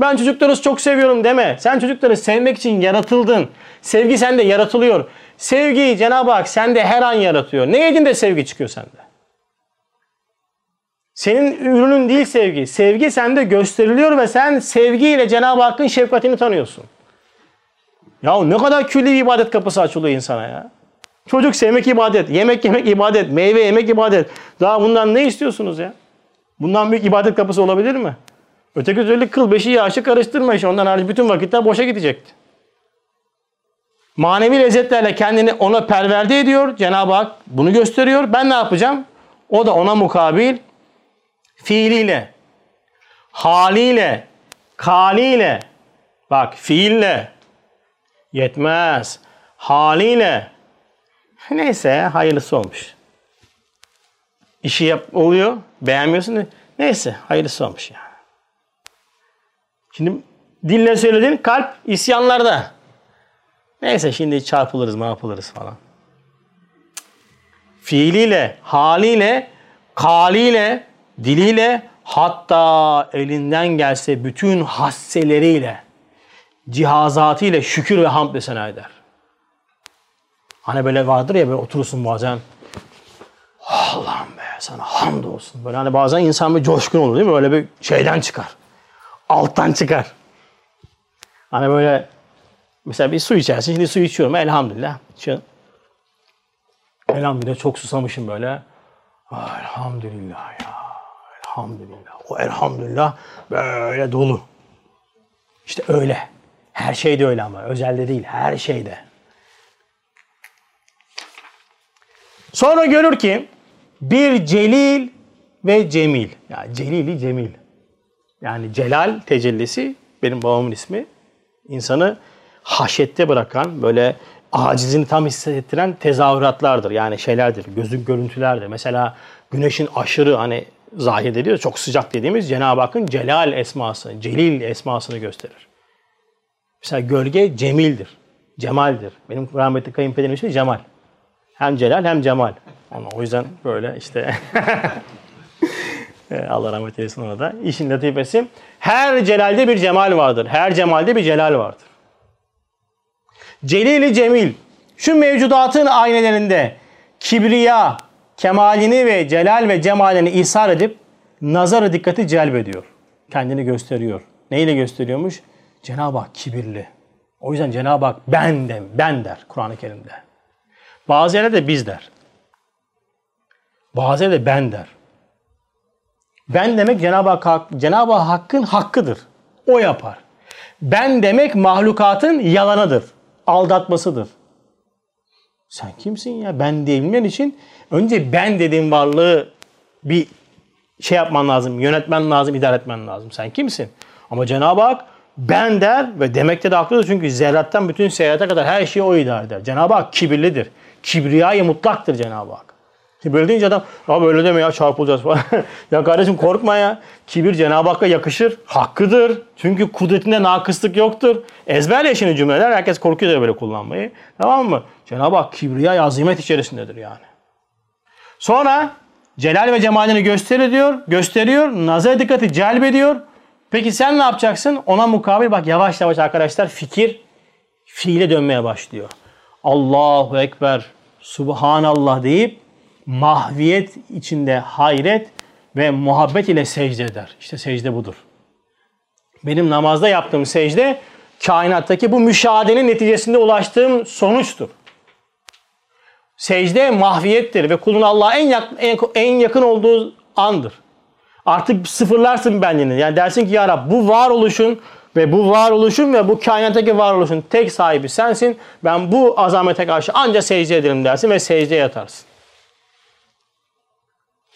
Ben çocukları çok seviyorum deme. Sen çocukları sevmek için yaratıldın. Sevgi sende yaratılıyor. Sevgiyi Cenab-ı Hak sende her an yaratıyor. Ne yedin de sevgi çıkıyor sende. Senin ürünün değil sevgi. Sevgi sende gösteriliyor ve sen sevgiyle Cenab-ı Hakk'ın şefkatini tanıyorsun. Ya ne kadar külli bir ibadet kapısı açılıyor insana ya. Çocuk sevmek ibadet, yemek yemek ibadet, meyve yemek ibadet. Daha bundan ne istiyorsunuz ya? Bundan büyük ibadet kapısı olabilir mi? Öteki türlü kıl beşi yaşı karıştırma işi. Ondan hariç bütün vakitler boşa gidecekti. Manevi lezzetlerle kendini ona perverde ediyor. Cenab-ı Hak bunu gösteriyor. Ben ne yapacağım? O da ona mukabil fiiliyle, haliyle, kaliyle, bak fiille yetmez. Haliyle, <laughs> neyse hayırlısı olmuş. İşi yap, oluyor, beğenmiyorsun. Neyse hayırlısı olmuş yani. Şimdi dille söyledin kalp isyanlarda. Neyse şimdi çarpılırız ne yapılırız falan. Fiiliyle, haliyle, kaliyle, diliyle, Hatta elinden gelse bütün hasseleriyle, cihazatıyla şükür ve hamd sena eder. Hani böyle vardır ya böyle oturursun bazen. Allah'ım be sana hamd olsun. Böyle hani bazen insan bir coşkun olur değil mi? Böyle bir şeyden çıkar. Alttan çıkar. Hani böyle mesela bir su içersin. Şimdi su içiyorum elhamdülillah. Şu, elhamdülillah çok susamışım böyle. Ah, elhamdülillah ya. Elhamdülillah. O elhamdülillah böyle dolu. İşte öyle. Her şeyde öyle ama. Özelde değil. Her şeyde. Sonra görür ki bir celil ve cemil. Yani celili cemil. Yani celal tecellisi benim babamın ismi. İnsanı haşette bırakan böyle acizini tam hissettiren tezahüratlardır. Yani şeylerdir, gözün görüntülerdir. Mesela güneşin aşırı hani zahir ediyor, çok sıcak dediğimiz Cenab-ı Hakk'ın celal esması, celil esmasını gösterir. Mesela gölge cemildir, cemaldir. Benim rahmetli kayınpederim ismi Cemal. Hem celal hem cemal. Ama o yüzden böyle işte <laughs> Allah rahmet eylesin ona da. İşin latifesi. Her celalde bir cemal vardır. Her cemalde bir celal vardır. Celili Cemil. Şu mevcudatın aynelerinde kibriya, kemalini ve celal ve cemalini ishar edip nazarı dikkati celbediyor. Kendini gösteriyor. Neyle gösteriyormuş? Cenab-ı Hak kibirli. O yüzden Cenab-ı Hak ben de, ben der Kur'an-ı Kerim'de. Bazı yerlerde biz der. Bazı yerlerde ben der. Ben demek Cenab-ı Hak, Cenab-ı Hakk'ın hakkıdır. O yapar. Ben demek mahlukatın yalanıdır. Aldatmasıdır. Sen kimsin ya? Ben diyebilmen için önce ben dediğin varlığı bir şey yapman lazım, yönetmen lazım, idare etmen lazım. Sen kimsin? Ama Cenab-ı Hak ben der ve demekte de haklıdır çünkü zerrattan bütün seyahate kadar her şeyi o idare eder. Cenab-ı Hak kibirlidir. Kibriyayı mutlaktır Cenab-ı Hak. Böyle deyince adam abi öyle deme ya çarpılacağız falan. <laughs> ya kardeşim korkma ya. Kibir Cenab-ı Hakk'a yakışır. Hakkıdır. Çünkü kudretinde nakıslık yoktur. Ezberle şimdi cümleler. Herkes korkuyor böyle kullanmayı. Tamam mı? Cenab-ı Hak kibriya azimet içerisindedir yani. Sonra celal ve cemalini gösteriyor, gösteriyor. Nazar dikkati celbediyor. Peki sen ne yapacaksın? Ona mukabil bak yavaş yavaş arkadaşlar fikir fiile dönmeye başlıyor. Allahu Ekber, Subhanallah deyip mahviyet içinde hayret ve muhabbet ile secde eder. İşte secde budur. Benim namazda yaptığım secde kainattaki bu müşahedenin neticesinde ulaştığım sonuçtur. Secde mahviyettir ve kulun Allah'a en, yak, en, en yakın olduğu andır. Artık sıfırlarsın benliğini. Yani dersin ki ya Rab bu varoluşun ve bu varoluşun ve bu kainattaki varoluşun tek sahibi sensin. Ben bu azamete karşı ancak secde ederim dersin ve secdeye yatarsın.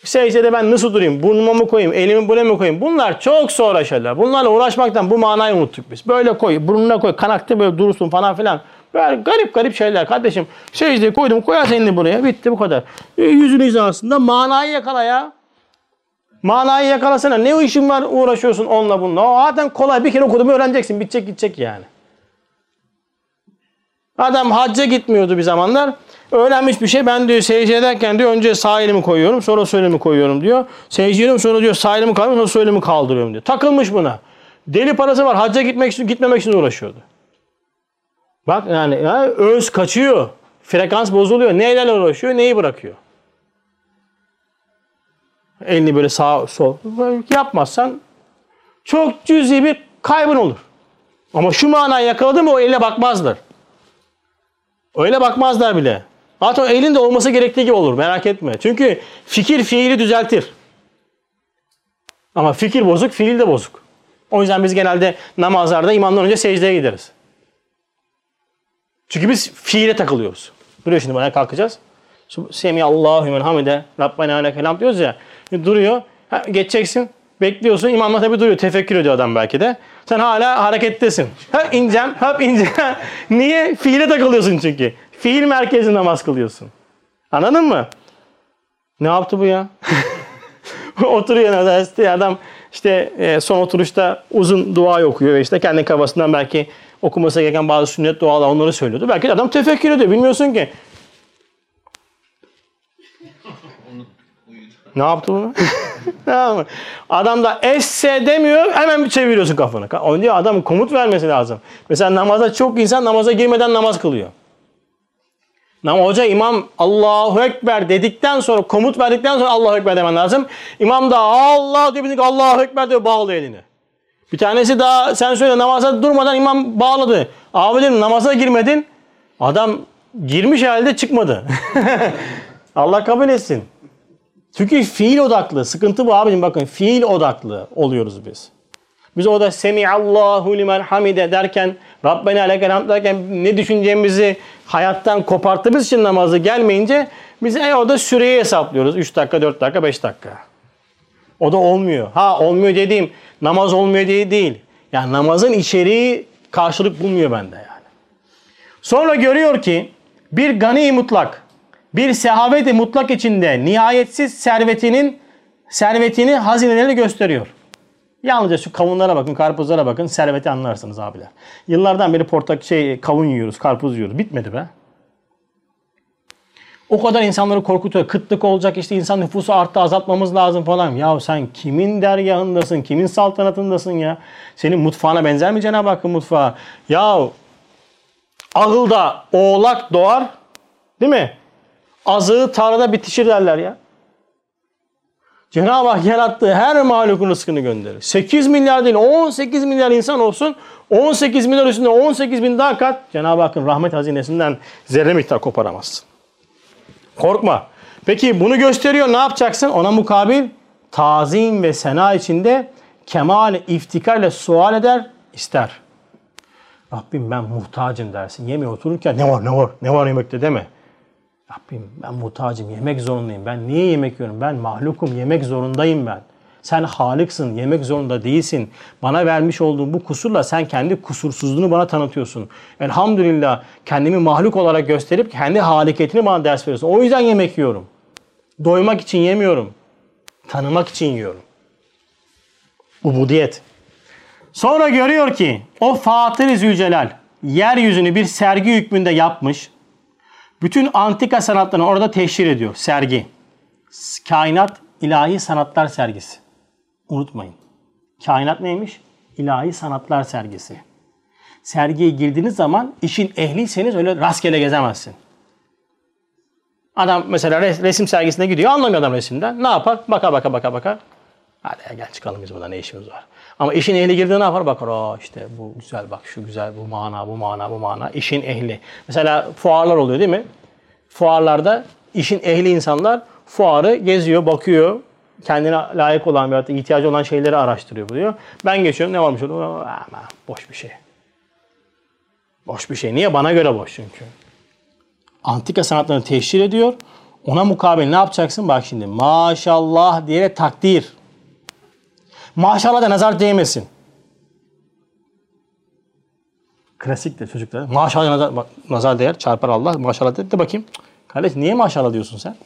Secdede ben nasıl durayım? Burnuma mı koyayım? Elimi buraya mı koyayım? Bunlar çok sonra şeyler. Bunlarla uğraşmaktan bu manayı unuttuk biz. Böyle koy, burnuna koy, kanakta böyle durursun falan filan. Böyle garip garip şeyler kardeşim. Secdeye koydum, koyarsın elini buraya. Bitti bu kadar. E, yüzün hizasında manayı yakala ya. Manayı yakalasana. Ne işin var uğraşıyorsun onunla bununla. O zaten kolay. Bir kere okuduğumu öğreneceksin. Bitecek gidecek yani. Adam hacca gitmiyordu bir zamanlar. Öğrenmiş bir şey. Ben diyor secde ederken diyor önce sağ elimi koyuyorum sonra sol elimi koyuyorum diyor. Secde ediyorum sonra diyor sağ elimi kaldırıyorum sonra sol elimi kaldırıyorum diyor. Takılmış buna. Deli parası var. Hacca gitmek için gitmemek için uğraşıyordu. Bak yani, yani öz kaçıyor. Frekans bozuluyor. Neyle uğraşıyor neyi bırakıyor. Elini böyle sağ sol yapmazsan çok cüzi bir kaybın olur. Ama şu manayı yakaladı mı o eline bakmazlar. Öyle bakmazlar bile. Hatta elinde olması gerektiği gibi olur merak etme. Çünkü fikir fiili düzeltir. Ama fikir bozuk, fiil de bozuk. O yüzden biz genelde namazlarda imamdan önce secdeye gideriz. Çünkü biz fiile takılıyoruz. Duruyor şimdi bana kalkacağız. Semiyallahu men hamide Rabbena leke hamd diyoruz ya. Duruyor. Geçeceksin. Bekliyorsun. İmam tabi duruyor. Tefekkür ediyor adam belki de. Sen hala harekettesin. Hep ineceğim. Hep ineceğim. <laughs> Niye? Fiile takılıyorsun çünkü. Fiil merkezi namaz kılıyorsun. Anladın mı? Ne yaptı bu ya? <laughs> Oturuyor derste adam işte e, son oturuşta uzun dua okuyor ve işte kendi kafasından belki okuması gereken bazı sünnet dualar onları söylüyordu. Belki de adam tefekkür ediyor. Bilmiyorsun ki. ne yaptı bunu? <laughs> tamam? Adam da esse demiyor hemen bir çeviriyorsun kafanı. Onun diyor adam komut vermesi lazım. Mesela namaza çok insan namaza girmeden namaz kılıyor. Ama hoca imam Allahu Ekber dedikten sonra komut verdikten sonra Allahu Ekber demen lazım. İmam da Allah diyor Allahu Ekber diyor bağlıyor elini. Bir tanesi daha sen söyle namaza durmadan imam bağladı. Abi dedim namaza girmedin. Adam girmiş halde çıkmadı. <laughs> Allah kabul etsin. Çünkü fiil odaklı. Sıkıntı bu abicim bakın fiil odaklı oluyoruz biz. Biz orada Semiallahu limen hamide derken Rabbena lekel hamd derken ne düşüneceğimizi hayattan koparttığımız için namazı gelmeyince biz e, orada süreyi hesaplıyoruz. 3 dakika, 4 dakika, 5 dakika. O da olmuyor. Ha olmuyor dediğim namaz olmuyor diye değil. Yani namazın içeriği karşılık bulmuyor bende yani. Sonra görüyor ki bir gani mutlak, bir sehaveti mutlak içinde nihayetsiz servetinin servetini, hazinelerini gösteriyor. Yalnızca şu kavunlara bakın, karpuzlara bakın, serveti anlarsınız abiler. Yıllardan beri portak şey kavun yiyoruz, karpuz yiyoruz. Bitmedi be. O kadar insanları korkutuyor. Kıtlık olacak işte insan nüfusu arttı azaltmamız lazım falan. Ya sen kimin dergahındasın? Kimin saltanatındasın ya? Senin mutfağına benzer mi Cenab-ı Hakk'ın mutfağı? Ya ahılda oğlak doğar değil mi? Azığı tarlada bitişir derler ya. Cenab-ı Hak yarattığı her mahlukun rızkını gönderir. 8 milyar değil 18 milyar insan olsun. 18 milyar üstünde 18 bin daha kat Cenab-ı Hakk'ın rahmet hazinesinden zerre miktar koparamazsın. Korkma. Peki bunu gösteriyor ne yapacaksın? Ona mukabil tazim ve sena içinde kemal iftikarla sual eder, ister. Rabbim ben muhtacım dersin. Yemeğe otururken ne var ne var ne var yemekte deme. Rabbim ben muhtacım yemek zorundayım. Ben niye yemek yiyorum? Ben mahlukum yemek zorundayım ben. Sen halıksın, yemek zorunda değilsin. Bana vermiş olduğun bu kusurla sen kendi kusursuzluğunu bana tanıtıyorsun. Elhamdülillah kendimi mahluk olarak gösterip kendi haliketini bana ders veriyorsun. O yüzden yemek yiyorum. Doymak için yemiyorum. Tanımak için yiyorum. Ubudiyet. Sonra görüyor ki o Fatır-ı Zülcelal yeryüzünü bir sergi hükmünde yapmış. Bütün antika sanatlarını orada teşhir ediyor. Sergi. Kainat ilahi sanatlar sergisi. Unutmayın. Kainat neymiş? İlahi sanatlar sergisi. Sergiye girdiğiniz zaman işin ehliyseniz öyle rastgele gezemezsin. Adam mesela resim sergisine gidiyor. Anlamıyor adam resimden. Ne yapar? Baka baka baka baka. Hadi gel çıkalım biz burada ne işimiz var. Ama işin ehli girdiğinde ne yapar? Bakar o işte bu güzel bak şu güzel bu mana bu mana bu mana. İşin ehli. Mesela fuarlar oluyor değil mi? Fuarlarda işin ehli insanlar fuarı geziyor, bakıyor. Kendine layık olan veya ihtiyacı olan şeyleri araştırıyor buluyor. Ben geçiyorum ne varmış orada? Ama boş bir şey. Boş bir şey. Niye? Bana göre boş çünkü. Antika sanatlarını teşhir ediyor. Ona mukabil ne yapacaksın? Bak şimdi maşallah diye takdir. Maşallah da nazar değmesin. Klasiktir çocuklar. Maşallah nazar, bak, nazar değer çarpar Allah. Maşallah de, de bakayım. Kardeş niye maşallah diyorsun sen?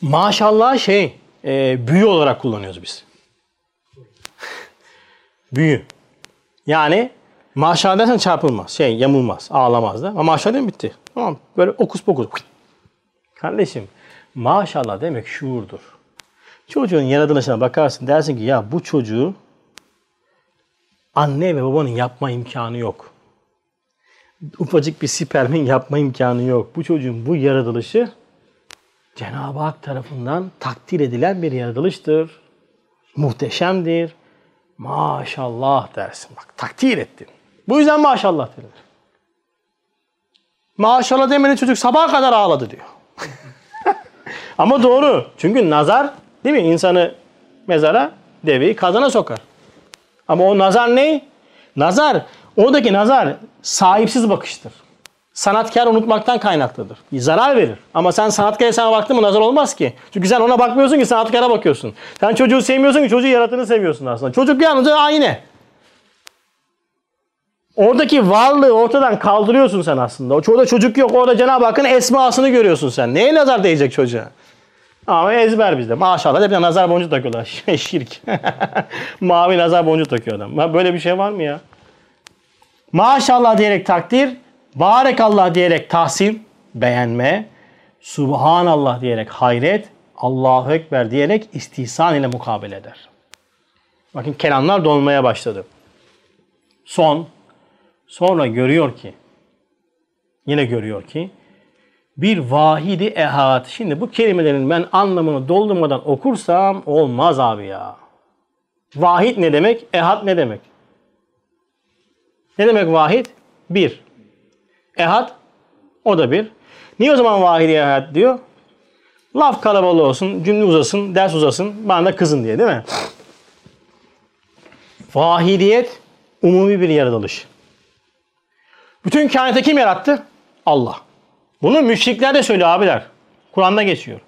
Maşallah şey e, büyü olarak kullanıyoruz biz. büyü. Yani maşallah dersen çarpılmaz. Şey yamulmaz. Ağlamaz da. Ama maşallah değil bitti. Tamam. Böyle okus pokus. Kardeşim maşallah demek şuurdur. Çocuğun yaratılışına bakarsın dersin ki ya bu çocuğu anne ve babanın yapma imkanı yok. Ufacık bir spermin yapma imkanı yok. Bu çocuğun bu yaratılışı Cenab-ı Hak tarafından takdir edilen bir yaratılıştır. Muhteşemdir. Maşallah dersin. Bak takdir ettin. Bu yüzden maşallah denir. Maşallah demeni çocuk sabaha kadar ağladı diyor. <laughs> Ama doğru. Çünkü nazar değil mi? İnsanı mezara, deveyi kazana sokar. Ama o nazar ne? Nazar, oradaki nazar sahipsiz bakıştır. Sanatkar unutmaktan kaynaklıdır. Zarar verir. Ama sen sanatkara sana baktın mı nazar olmaz ki. Çünkü sen ona bakmıyorsun ki sanatkara bakıyorsun. Sen çocuğu sevmiyorsun ki çocuğu yaratını seviyorsun aslında. Çocuk yalnızca aynı. Oradaki varlığı ortadan kaldırıyorsun sen aslında. O çoğuda çocuk yok. Orada Cenab-ı Hakk'ın esmasını görüyorsun sen. Neye nazar değecek çocuğa? Ama ezber bizde. Maşallah hep nazar boncuğu takıyorlar. <laughs> Şirk. <laughs> Mavi nazar boncuğu takıyor adam. Böyle bir şey var mı ya? Maşallah diyerek takdir, barekallah diyerek tahsin, beğenme, subhanallah diyerek hayret, Allahu Ekber diyerek istihsan ile mukabele eder. Bakın kelamlar dolmaya başladı. Son, sonra görüyor ki, yine görüyor ki, bir vahidi ehad. Şimdi bu kelimelerin ben anlamını doldurmadan okursam olmaz abi ya. Vahid ne demek? Ehad ne demek? Ne demek vahid? Bir. Ehad o da bir. Niye o zaman vahidi ehad diyor? Laf kalabalığı olsun, cümle uzasın, ders uzasın, bana da kızın diye değil mi? Vahidiyet umumi bir yaratılış. Bütün kainatı kim yarattı? Allah. Bunu müşrikler de söylüyor abiler. Kur'an'da geçiyor.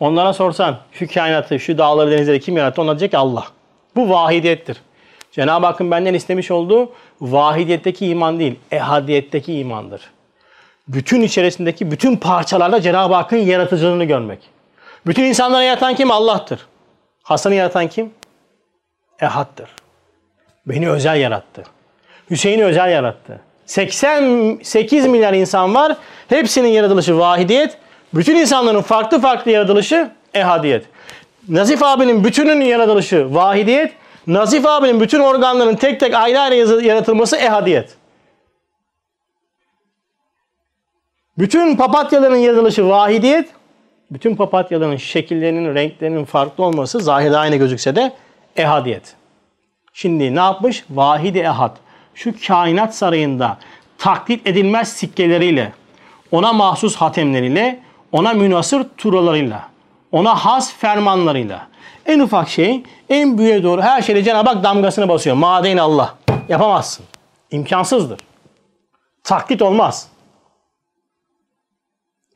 Onlara sorsan şu kainatı, şu dağları, denizleri kim yarattı? Onlar diyecek ki Allah. Bu vahidiyettir. Cenab-ı Hakk'ın benden istemiş olduğu vahidiyetteki iman değil, ehadiyetteki imandır. Bütün içerisindeki bütün parçalarda Cenab-ı Hakk'ın yaratıcılığını görmek. Bütün insanları yaratan kim? Allah'tır. Hasan'ı yaratan kim? Ehad'tır. Beni özel yarattı. Hüseyin'i özel yarattı. 88 milyar insan var. Hepsinin yaratılışı vahidiyet. Bütün insanların farklı farklı yaratılışı ehadiyet. Nazif abinin bütünün yaratılışı vahidiyet. Nazif abinin bütün organların tek tek ayrı ayrı yaratılması ehadiyet. Bütün papatyaların yaratılışı vahidiyet. Bütün papatyaların şekillerinin, renklerinin farklı olması zahirde aynı gözükse de ehadiyet. Şimdi ne yapmış? Vahidi ehad. Şu kainat sarayında taklit edilmez sikkeleriyle, ona mahsus hatemleriyle, ona münasır turalarıyla, ona has fermanlarıyla. En ufak şey, en büyüğe doğru her şeyde Cenab-ı Hak damgasını basıyor. Maden Allah. Yapamazsın. İmkansızdır. Taklit olmaz.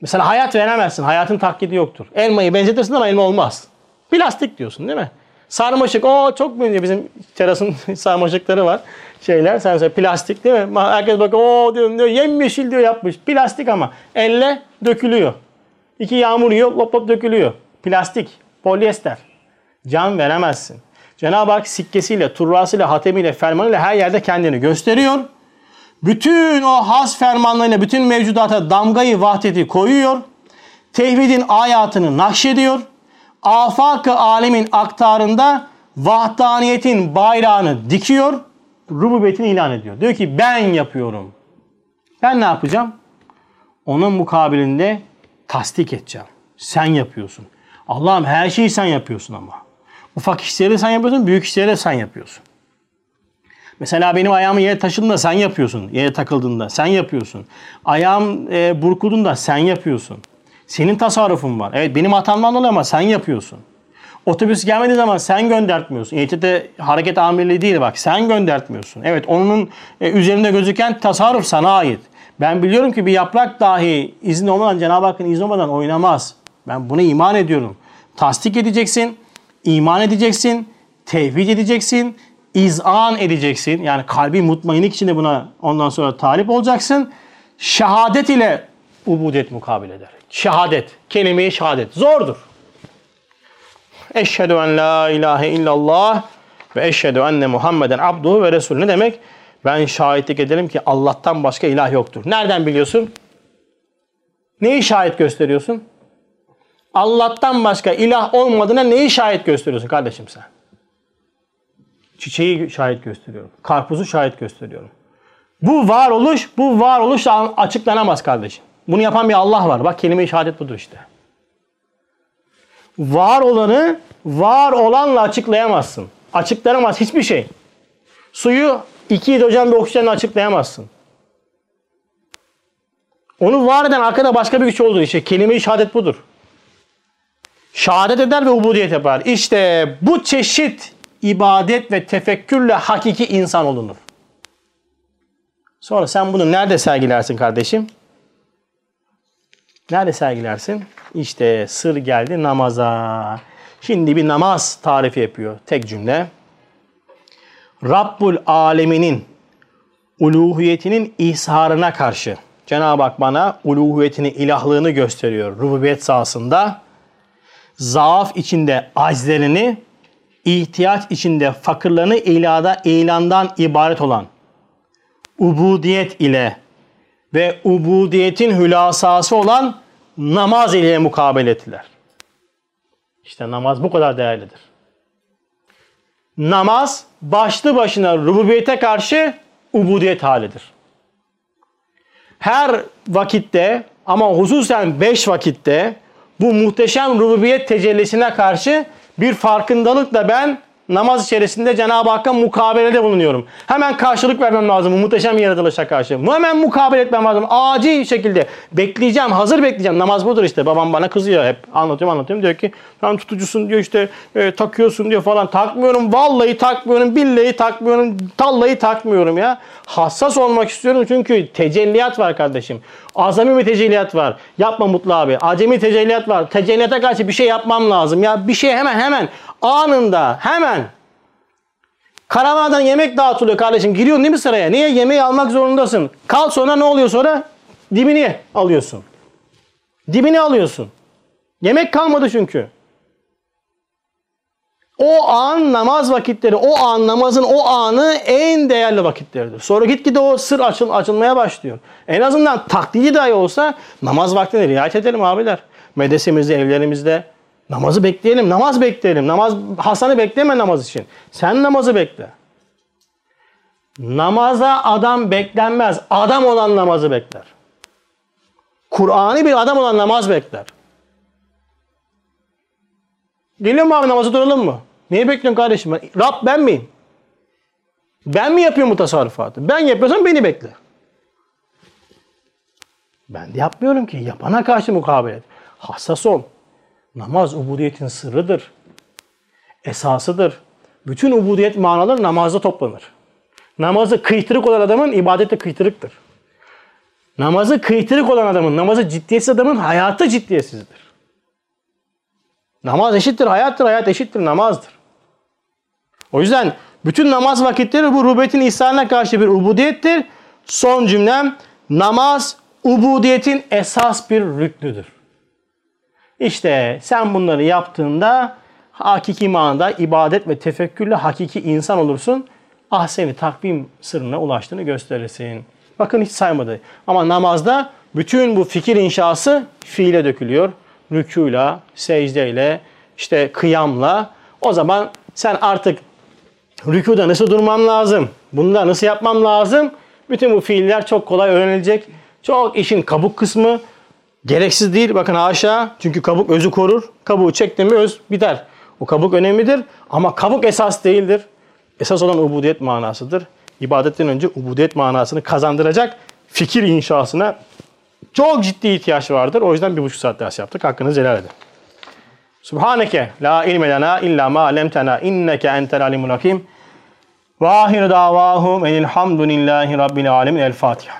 Mesela hayat veremezsin. Hayatın taklidi yoktur. Elmayı benzetirsin ama elma olmaz. Plastik diyorsun değil mi? Sarmaşık. o çok benziyor. Bizim terasın <laughs> sarmaşıkları var. Şeyler. Sen söyle plastik değil mi? Herkes bakıyor. o diyor, diyor yemyeşil diyor yapmış. Plastik ama. Elle dökülüyor. İki yağmur yiyor. Lop lop dökülüyor. Plastik. Polyester. Can veremezsin. Cenab-ı Hak sikkesiyle, turrasıyla, hatemiyle, fermanıyla her yerde kendini gösteriyor. Bütün o has fermanlarıyla bütün mevcudata damgayı vahdeti koyuyor. Tevhidin ayatını nakşediyor afak-ı alemin aktarında vahdaniyetin bayrağını dikiyor, rububiyetini ilan ediyor. Diyor ki ben yapıyorum. Ben ne yapacağım? Onun mukabilinde tasdik edeceğim. Sen yapıyorsun. Allah'ım her şeyi sen yapıyorsun ama. Ufak işleri de sen yapıyorsun, büyük işleri de sen yapıyorsun. Mesela benim ayağımı yere taşıdığında sen yapıyorsun. Yere takıldığında sen yapıyorsun. Ayağım e, burkulduğunda sen yapıyorsun. Senin tasarrufun var. Evet benim hatamdan dolayı ama sen yapıyorsun. Otobüs gelmediği zaman sen göndertmiyorsun. EYT'de hareket amirliği değil bak sen göndertmiyorsun. Evet onun e, üzerinde gözüken tasarruf sana ait. Ben biliyorum ki bir yaprak dahi izin olmadan Cenab-ı Hakk'ın izni olmadan oynamaz. Ben buna iman ediyorum. Tasdik edeceksin, iman edeceksin, tevhid edeceksin, izan edeceksin. Yani kalbi mutmainlik içinde buna ondan sonra talip olacaksın. Şehadet ile ubudiyet mukabil eder. Şehadet. Kelime-i şehadet. Zordur. Eşhedü en la ilahe illallah ve eşhedü enne Muhammeden abduhu ve resul. Ne demek? Ben şahitlik ederim ki Allah'tan başka ilah yoktur. Nereden biliyorsun? Neyi şahit gösteriyorsun? Allah'tan başka ilah olmadığına neyi şahit gösteriyorsun kardeşim sen? Çiçeği şahit gösteriyorum. Karpuzu şahit gösteriyorum. Bu varoluş, bu varoluş açıklanamaz kardeşim. Bunu yapan bir Allah var. Bak kelime-i şehadet budur işte. Var olanı var olanla açıklayamazsın. Açıklanamaz hiçbir şey. Suyu iki hidrojen bir oksijenle açıklayamazsın. Onu var eden arkada başka bir güç olduğu işte kelime-i şehadet budur. Şehadet eder ve ubudiyet yapar. İşte bu çeşit ibadet ve tefekkürle hakiki insan olunur. Sonra sen bunu nerede sergilersin kardeşim? Nerede sergilersin? İşte sır geldi namaza. Şimdi bir namaz tarifi yapıyor. Tek cümle. Rabbul aleminin uluhiyetinin ihsarına karşı Cenab-ı Hak bana uluhiyetini, ilahlığını gösteriyor rububiyet sahasında. Zaaf içinde acizlerini, ihtiyaç içinde fakirlerini ilada ilandan ibaret olan ubudiyet ile ve ubudiyetin hülasası olan namaz ile mukabele ettiler. İşte namaz bu kadar değerlidir. Namaz başlı başına rububiyete karşı ubudiyet halidir. Her vakitte ama hususen beş vakitte bu muhteşem rububiyet tecellisine karşı bir farkındalıkla ben namaz içerisinde Cenab-ı Hakk'a mukabelede bulunuyorum. Hemen karşılık vermem lazım bu muhteşem yaratılışa karşı. Hemen mukabele etmem lazım. Acil şekilde bekleyeceğim, hazır bekleyeceğim. Namaz budur işte. Babam bana kızıyor hep. Anlatıyorum anlatıyorum. Diyor ki sen tutucusun diyor işte e, takıyorsun diyor falan. Takmıyorum. Vallahi takmıyorum. Billahi takmıyorum. Tallahi takmıyorum ya. Hassas olmak istiyorum çünkü tecelliyat var kardeşim. Azami bir tecelliyat var. Yapma Mutlu abi. Acemi tecelliyat var. Tecelliyata karşı bir şey yapmam lazım. Ya bir şey hemen hemen anında hemen Karavandan yemek dağıtılıyor kardeşim. Giriyorsun değil mi sıraya? Niye? Yemeği almak zorundasın. Kal sonra ne oluyor sonra? Dibini alıyorsun. Dibini alıyorsun. Yemek kalmadı çünkü. O an namaz vakitleri, o an namazın o anı en değerli vakitleridir. Sonra gitgide o sır açıl, açılmaya başlıyor. En azından taklidi dahi olsa namaz vaktine riayet edelim abiler. Medesemizde, evlerimizde namazı bekleyelim, namaz bekleyelim. Namaz Hasan'ı bekleme namaz için. Sen namazı bekle. Namaza adam beklenmez. Adam olan namazı bekler. Kur'an'ı bir adam olan namaz bekler. Geliyor mu abi namaza duralım mı? Niye bekliyorsun kardeşim? Rab ben miyim? Ben mi yapıyorum bu tasarrufatı? Ben yapıyorsam beni bekle. Ben de yapmıyorum ki. Yapana karşı mukabele et. Hassas ol. Namaz ubudiyetin sırrıdır. Esasıdır. Bütün ubudiyet manaları namazda toplanır. Namazı kıytırık olan adamın ibadette kıytırıktır. Namazı kıytırık olan adamın, namazı ciddiyetsiz adamın hayatı ciddiyetsizdir. Namaz eşittir hayattır, hayat eşittir namazdır. O yüzden bütün namaz vakitleri bu rubiyetin ihsanına karşı bir ubudiyettir. Son cümlem namaz ubudiyetin esas bir rüknüdür. İşte sen bunları yaptığında hakiki manada ibadet ve tefekkürle hakiki insan olursun. Ah seni takvim sırrına ulaştığını gösterirsin. Bakın hiç saymadı. Ama namazda bütün bu fikir inşası fiile dökülüyor. Rükûyla, secdeyle, işte kıyamla. O zaman sen artık rükuda nasıl durmam lazım? Bunda nasıl yapmam lazım? Bütün bu fiiller çok kolay öğrenilecek. Çok işin kabuk kısmı gereksiz değil. Bakın haşa. Çünkü kabuk özü korur. Kabuğu çekti mi öz biter. O kabuk önemlidir. Ama kabuk esas değildir. Esas olan ubudiyet manasıdır. İbadetten önce ubudiyet manasını kazandıracak fikir inşasına çok ciddi ihtiyaç vardır. O yüzden bir buçuk saat ders yaptık. Hakkınızı helal edin. Subhaneke la ilme lena illa ma alemtena inneke entel alimul hakim. Ve ahir davahum enilhamdülillahi rabbil alemin. El Fatiha.